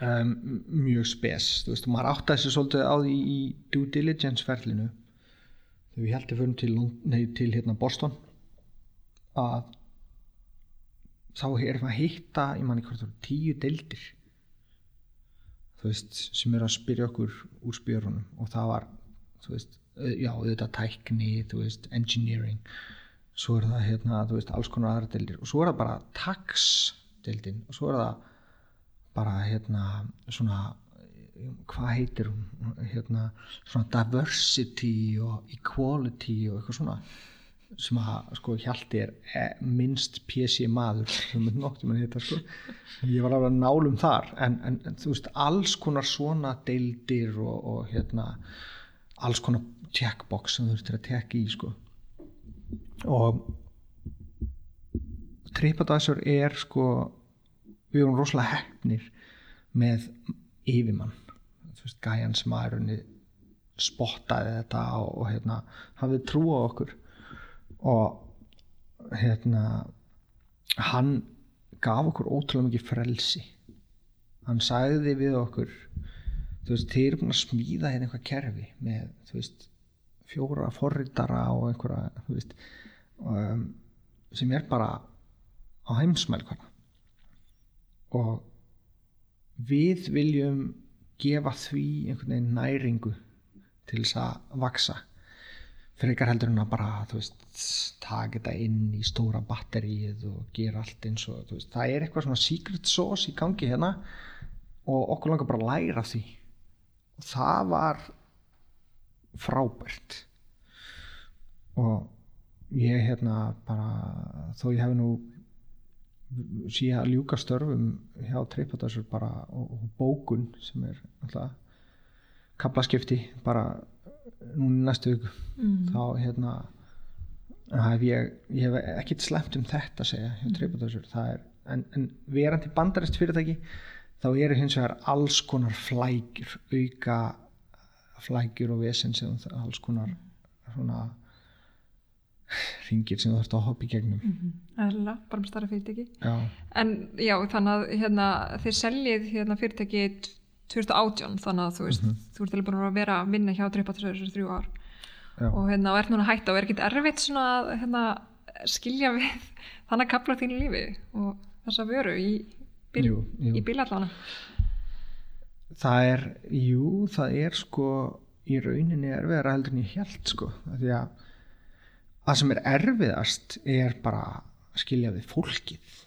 um, mjög spes þú veist, maður átti þessu svolítið á því í due diligence ferlinu þegar við heldum fyrir til, nei, til hérna Boston að þá erum við að hitta ég man ekki hvort það voru tíu deildir veist, sem er að spyrja okkur úr spjörunum. Og það var, veist, já, auðvitað tækni, veist, engineering. Svo er það, hérna, alls konar aðra deildir. Og svo er það bara tax deildin og svo er það bara, hérna, svona hvað heitir hún? Hérna, svona diversity og equality og eitthvað svona sem að sko Hjalti er e, minnst PC maður sem er noktum en þetta sko. Ég var alveg nálum þar en, en, en þú veist alls konar svona deildir og, og hérna alls konar checkbox sem þú þurftir að tekja í sko. Og TripAdvisor er sko við erum rosalega hefnir með yfirmann. Þú veist gæjan sem aðrunni spottaði þetta og, og hérna hafið trú á okkur og hérna hann gaf okkur ótrúlega mikið frelsi. Hann sagði við okkur þú veist, þið eru búin að smíða hérna eitthvað kerfi með, þú veist fjóra forritara og einhverja þú veist um, sem er bara á heimsmælkvæða og við viljum gefa því einhvern veginn næringu til þess að vaksa frekar heldur en að bara veist, taka þetta inn í stóra batterið og gera allt eins og veist, það er eitthvað svona secret sauce í gangi hérna og okkur langar bara að læra því. Og það var frábært. Og ég hérna bara þó ég hef nú síðan að ljúka störfum hjá Tripadvisor bara og, og bókun sem er alltaf kaplaskipti bara núna næstu vik mm. þá hérna hef ég, ég hef ekkert slemt um þetta að segja hjá Tripadvisor en, en verandi bandarist fyrirtæki þá eru hins vegar alls konar flækjur auka flækjur og vesen sem alls konar svona ringir sem þú þarfst að hoppa í gegnum mm -hmm. Ætla, bara með starra fyrirtæki já. en já, þannig að hérna, þeir seljið hérna, fyrirtæki 2018, þannig að þú veist mm -hmm. þú ert alveg búin að vera að vinna hjá Tripatröður þrjú ár já. og hérna, og ert núna hægt og er ekkit erfitt svona að hérna, skilja við þannig að kapla þínu lífi og þess að veru í, bíl, jú, jú. í bílallana Það er, jú, það er sko í rauninni erfiðar heldur en ég held sko, því að það sem er erfiðast er bara að skilja við fólkið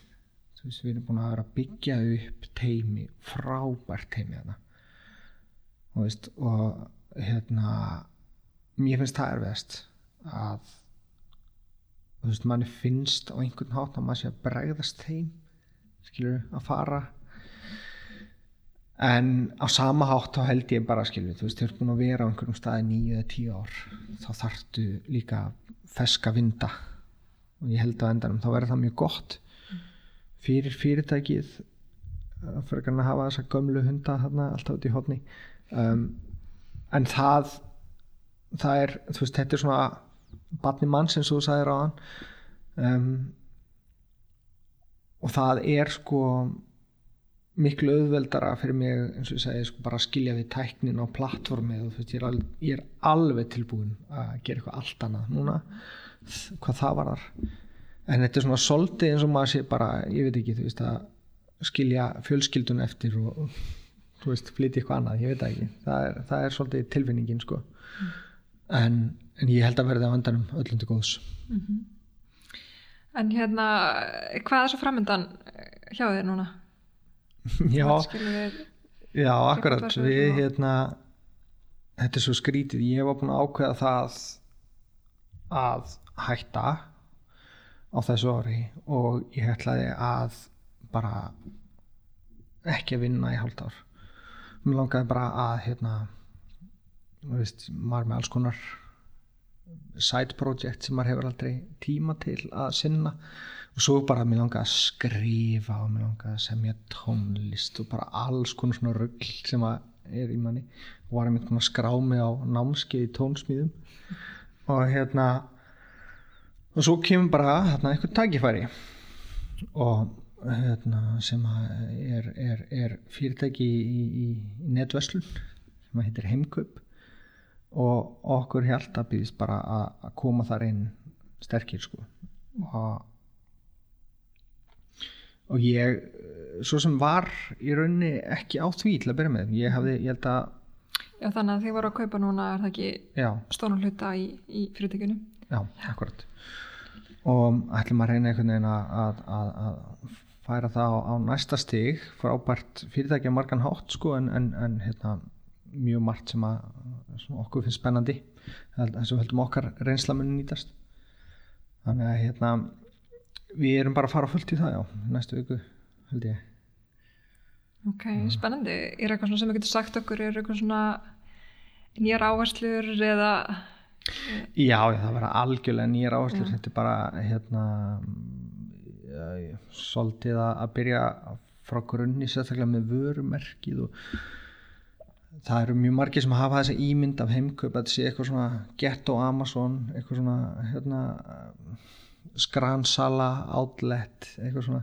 veist, við erum búin að vera að byggja upp teimi, frábært teimi þarna. Og, veist, og hérna mér finnst það erfiðast að þú veist, manni finnst á einhvern hát að maður sé að bregðast þeim skilur, að fara. En á sama hátt þá held ég bara skilur, þú veist, þú ert búin að vera á einhverjum staði nýju eða tíu ár þá þartu líka feska vinda. Og ég held að endanum þá verður það mjög gott fyrir fyrirtækið fyrir að hafa þessa gömlu hunda þarna alltaf út í hodni um, en það það er, þú veist, þetta er svona barni mann sem þú sagðir á hann um, og það er sko miklu auðveldara fyrir mig eins og ég segi sko bara að skilja við tæknin á plattformi og þú veist ég er, alveg, ég er alveg tilbúin að gera eitthvað allt annað núna hvað það var þar en þetta er svona soldi eins og maður sé bara ég veit ekki þú veist að skilja fjölskyldun eftir og þú veist flytja eitthvað annað, ég veit ekki það er, það er svolítið tilfinningin sko mm. en, en ég held að verði á vandanum öllum til góðs mm -hmm. En hérna hvað er svo framöndan hjá þér núna? já, já, akkurat við hérna þetta er svo skrítið, ég var búin að ákveða það að hætta á þessu ári og ég ætlaði að bara ekki að vinna í hálft ár. Mér langaði bara að hérna veist, maður með alls konar side project sem maður hefur aldrei tíma til að sinna. Og svo bara mér langaði að skrifa og mér langaði að semja tónlist og bara alls konar svona rögl sem er í manni. Og var einmitt að skrá mig á námskeið í tónsmýðum og hérna og svo kemur bara hérna eitthvað tækifæri. Og hérna sem er, er, er fyrirtæki í, í, í netverslun sem heitir Heimkaup. Og okkur held að býðist bara að koma þar inn sterkir sko. Og og ég, svo sem var í rauninni ekki á því til að byrja með. Ég hafði, ég held að Já þannig að þið voru að kaupa núna er það ekki stónum hluta í, í fyrirtekinu Já, akkurat og ætlum að reyna einhvern veginn að, að, að færa það á, á næsta stig. Frábært fyrirtækja margan hátt sko en, en, en hérna, mjög margt sem að sem okkur finnst spennandi. Þess að höldum okkar reynslamunu nýtast. Þannig að hérna við erum bara að fara fullt í það já, næstu viku held ég. Ok, spennandi. Er eitthvað sem þú getur sagt okkur, er eitthvað svona nýjar áherslur eða Já, það verða algjörlega nýjar áherslur Já. þetta er bara hérna ja, svolítið að byrja frá grunni sérstaklega með vörumerkið og það eru mjög margir sem hafa þessa ímynd af heimkaup að þetta sé eitthvað svona Getto Amazon eitthvað svona hérna, skransala outlet eitthvað svona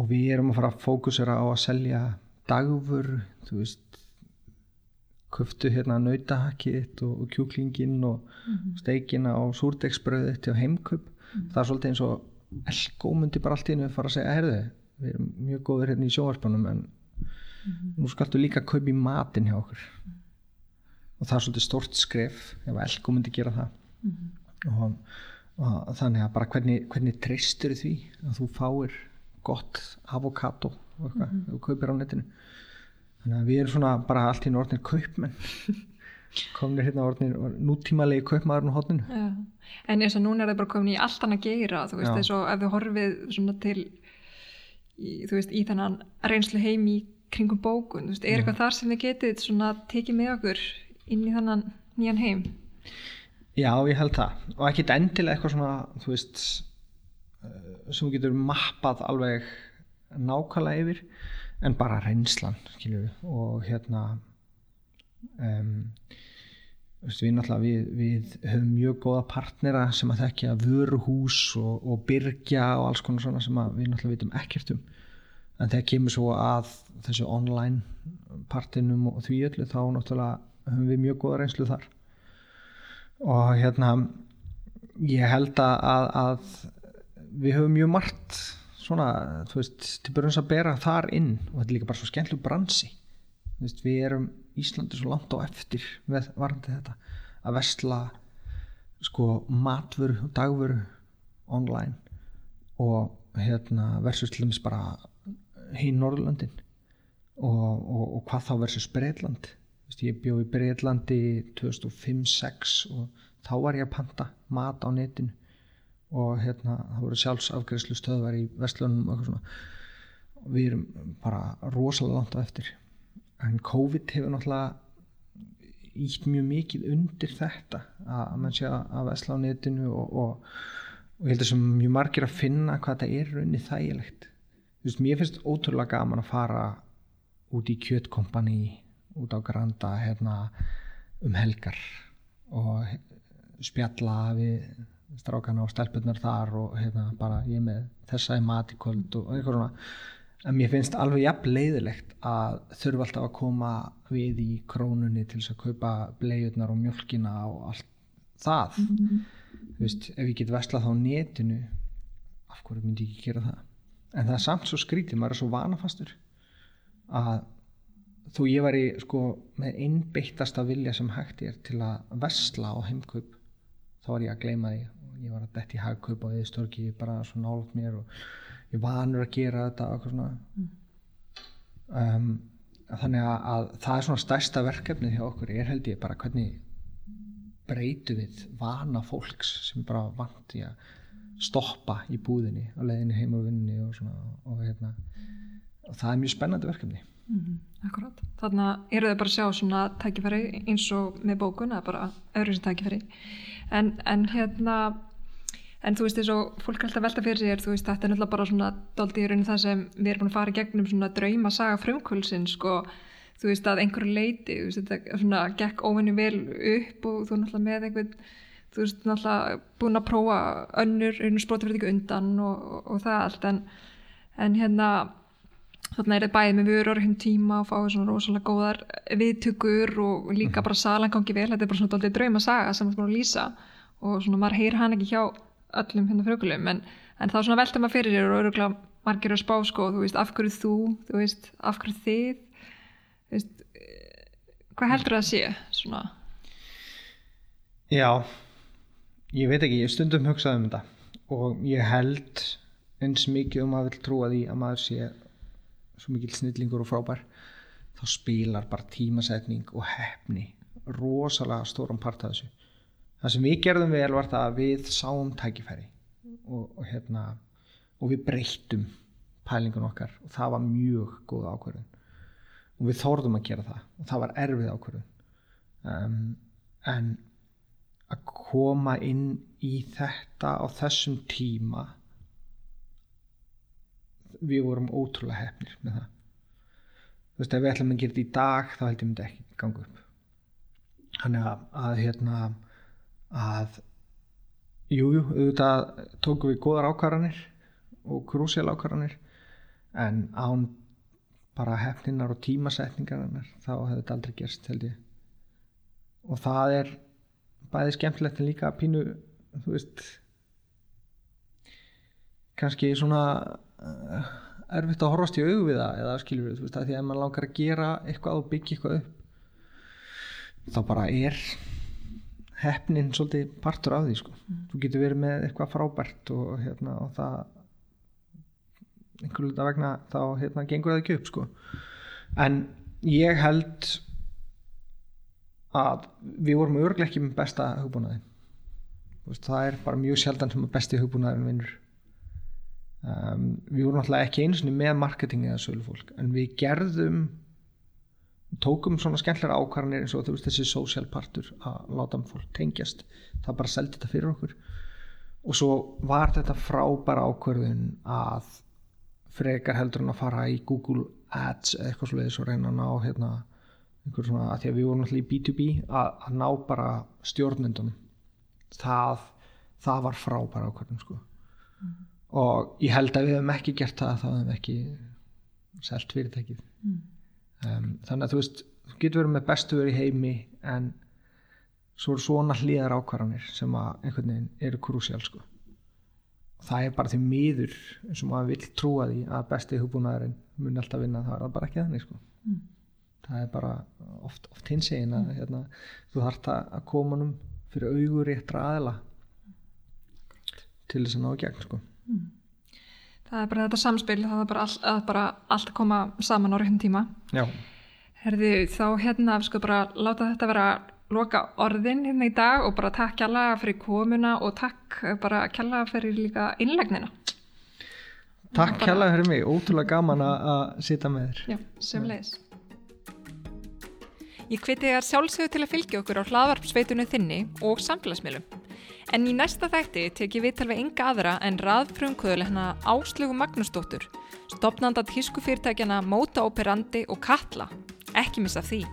og við erum að fara að fókusera á að selja dagvöru þú veist köftu hérna nautahakið og, og kjúklingin og steikina og súrdegsbröðið til heimkaup. Það er svolítið eins og Elko myndi bara allt í einu fara að segja herðu, við erum mjög góður hérna í sjóvarspunum en nú skaltu líka kaupa í matinn hjá okkur. Og það er svolítið stort skref ef Elko myndi gera það. Og, og þannig að bara hvernig, hvernig treystur því að þú fáir gott avokado og eitthvað, ef þú kaupir á netinu þannig að við erum svona bara allt í orðnir kaupmenn komnir hérna orðnir nútímalegi kaupmaðurinn á hotninu Já. En eins og núna er það bara komin í allt annað geira, þú veist, Já. eins og ef við horfið til, í, þú veist, í þennan reynslu heim í kringum bókun, veist, er eitthvað þar sem við getið svona tekið með okkur inn í þennan nýjan heim? Já, ég held það og ekkit endilega eitthvað svona þú veist eh, sem þú getur mappað alveg nákvæmlega yfir en bara reynslan við og hérna um, við náttúrulega við, við höfum mjög góða partnera sem að þekkja vöruhús og, og byrgja og alls konar svona sem við náttúrulega vitum ekkert um. En þegar kemur svo að þessu online partinum og því öllu þá náttúrulega höfum við mjög góða reynslu þar. Og hérna ég held að, að við höfum mjög margt svona, þú veist, til börjums að bera þar inn og þetta er líka bara svo skemmtileg bransi. Veist, við erum Íslandi svo langt á eftir með varandi þetta að vesla sko matvöru og dagvöru online og hérna versus til dæmis bara hinn Norðurlöndin og, og, og hvað þá versus Breitland Þú veist, ég bjó í Breitlandi 2005-06 og þá var ég að panta mat á netinu og hérna það voru sjálfsafgreðslu stöðvar í vestlunum og eitthvað svona. Og við erum bara rosalega langt á eftir. En COVID hefur náttúrulega ítt mjög mikið undir þetta að menn sé að vesla á netinu og, og, og ég held að sem mjög margir að finna hvað þetta er í rauninni þægilegt. Þú veist, mér finnst ótrúlega gaman að fara út í kjötkompani út á Granda hérna um helgar og spjalla við strákana og stelpunnar þar og hérna bara ég með þessa í mat í kvöld og eitthvað svona. En mér finnst alveg jafn leiðilegt að þurfa alltaf að koma við í krónunni til þess að kaupa bleiurnar og mjölkina og allt það. Þú veist, ef ég get veslað þá á netinu af hverju myndi ég ekki gera það? En það er samt svo skrítið, maður er svo vanafastur að þó ég var í sko með einbeittasta vilja sem hægt er til að vesla á heimkaup þá var ég að gleyma því ég var að detti hagkaup á eðistorki bara svo nálat mér og ég vanur að gera þetta og svona um, þannig að, að það er svona stærsta verkefnið hjá okkur er held ég bara hvernig breytu við vana fólks sem bara vant í að stoppa í búðinni á leiðinni heim og vinninni og svona og hérna og það er mjög spennandi verkefni Mm Akkurát. Þannig eru þau bara að sjá svona tækifæri eins og með bókun eða bara öðru sem tækifæri. En, en hérna, en þú veist eins og fólk alltaf að velta fyrir sér, þú veist þetta er náttúrulega bara svona dóldi í rauninu það sem við erum búin að fara í gegnum svona drauma saga frumkvölsin sko, þú veist að einhverju leiti, þú veist þetta svona gekk óvinni vel upp og þú er náttúrulega með einhvern, þú veist náttúrulega búin að prófa önnur, spróti fyrir ekki undan og, og, og það allt. En, en hérna þannig er þetta bæðið með vörur hinn tíma og fáið svona rosalega góðar viðtökur og líka bara salan gangi vel. Þetta er bara svona doldið drauma saga sem þú að og svona maður heyr hann ekki hjá öllum hérna frökulum en, en þá svona velta maður fyrir sér og öruglega margir að spá sko, þú veist, af hverju þú þú veist, af hverju þið þú veist, eh, hvað heldur það að sé svona, Já, ég veit ekki, ég stundum hugsað um þetta og ég held eins mikið og maður vil trúa því að maður sé svo mikil snillingur og frábær þá spilar bara tímasetning og hefni rosalega stóran part af þessu það sem við gerðum vel var það að við sáum tækifæri og, og hérna og við breyttum pælingun okkar og það var mjög góð ákverðin og við þórðum að gera það og það var erfið ákverðin um, en að koma inn í þetta á þessum tíma við vorum ótrúlega hefnir með það. Þú veist ef við ætlum að gera þetta í dag þá held ég myndi ekki ganga upp. Þannig að, að hérna að jújú, auðvitað tókum við góðar ákvarðanir og krúsjál ákvarðanir en án bara hefninar og tímasetningar þá hefði þetta aldrei gerst held ég. Og það er bæði skemmtilegt en líka pínu þú veist kannski svona uh, erfitt að horfast í auðu við það eða skilur við, þú veist, að því að ef maður langar að gera eitthvað og byggja eitthvað upp þá bara er hefnin svolítið partur af því sko. mm. þú getur verið með eitthvað frábært og, hérna, og það einhverju luta vegna þá hérna, gengur það ekki upp sko. en ég held að við vorum örglega ekki með besta hugbúnaði það er bara mjög sjaldan sem að besti hugbúnaðin vinnur um, við vorum alltaf ekki eins með marketingi eða sölufólk en við gerðum tókum svona skemmtilega ákvarðanir eins og þú veist þessi social partur að láta um fólk tengjast. Það bara seldi þetta fyrir okkur. Og svo var þetta frábæra ákvarðun að frekar heldur en að fara í Google Ads eða eitthvað sluðis og reyna að ná hérna einhver svona að því að við vorum alltaf í B2B að, að ná bara stjórnendunum það, það var frábæra ákvarðun sko. Mm. og ég held að við hefum ekki gert það þá hefum við ekki selt fyrirtækið. Mm um, þannig að þú veist þú getur verið með bestu verið í heimi en svo er svona hlýðar ákvarðanir sem að einhvern veginn eru krúsjál sko það er bara því miður eins og maður vil trúa því að besti hugbúnaðurinn muni alltaf vinna það er það bara ekki þannig sko mm. það er bara oft, oft hins egin að mm. hérna, þú þarf að koma um fyrir augur réttra aðela til þess að ná gegn sko mm. Það er bara þetta samspil það er bara, all, að bara allt koma saman á réttum tíma. Já. Herði, þá hérna sko bara láta þetta vera loka orðin hérna í dag og bara takk kjalla fyrir komuna og takk bara kjalla fyrir líka innlegnina Takk bara... kjalla fyrir mig, ótrúlega gaman að sita með þér. Já, semleis Ég hviti þér sjálfsögðu til að fylgja okkur á hlaðvarpsveitunni þinni og samfélagsmiðlum En í næsta þætti tekjum við talveg ynga aðra en raðfrumkvöðulegna Áslögu Magnúsdóttur, stopnanda tískufyrirtækjana Móta Operandi og Katla. Ekki missa því.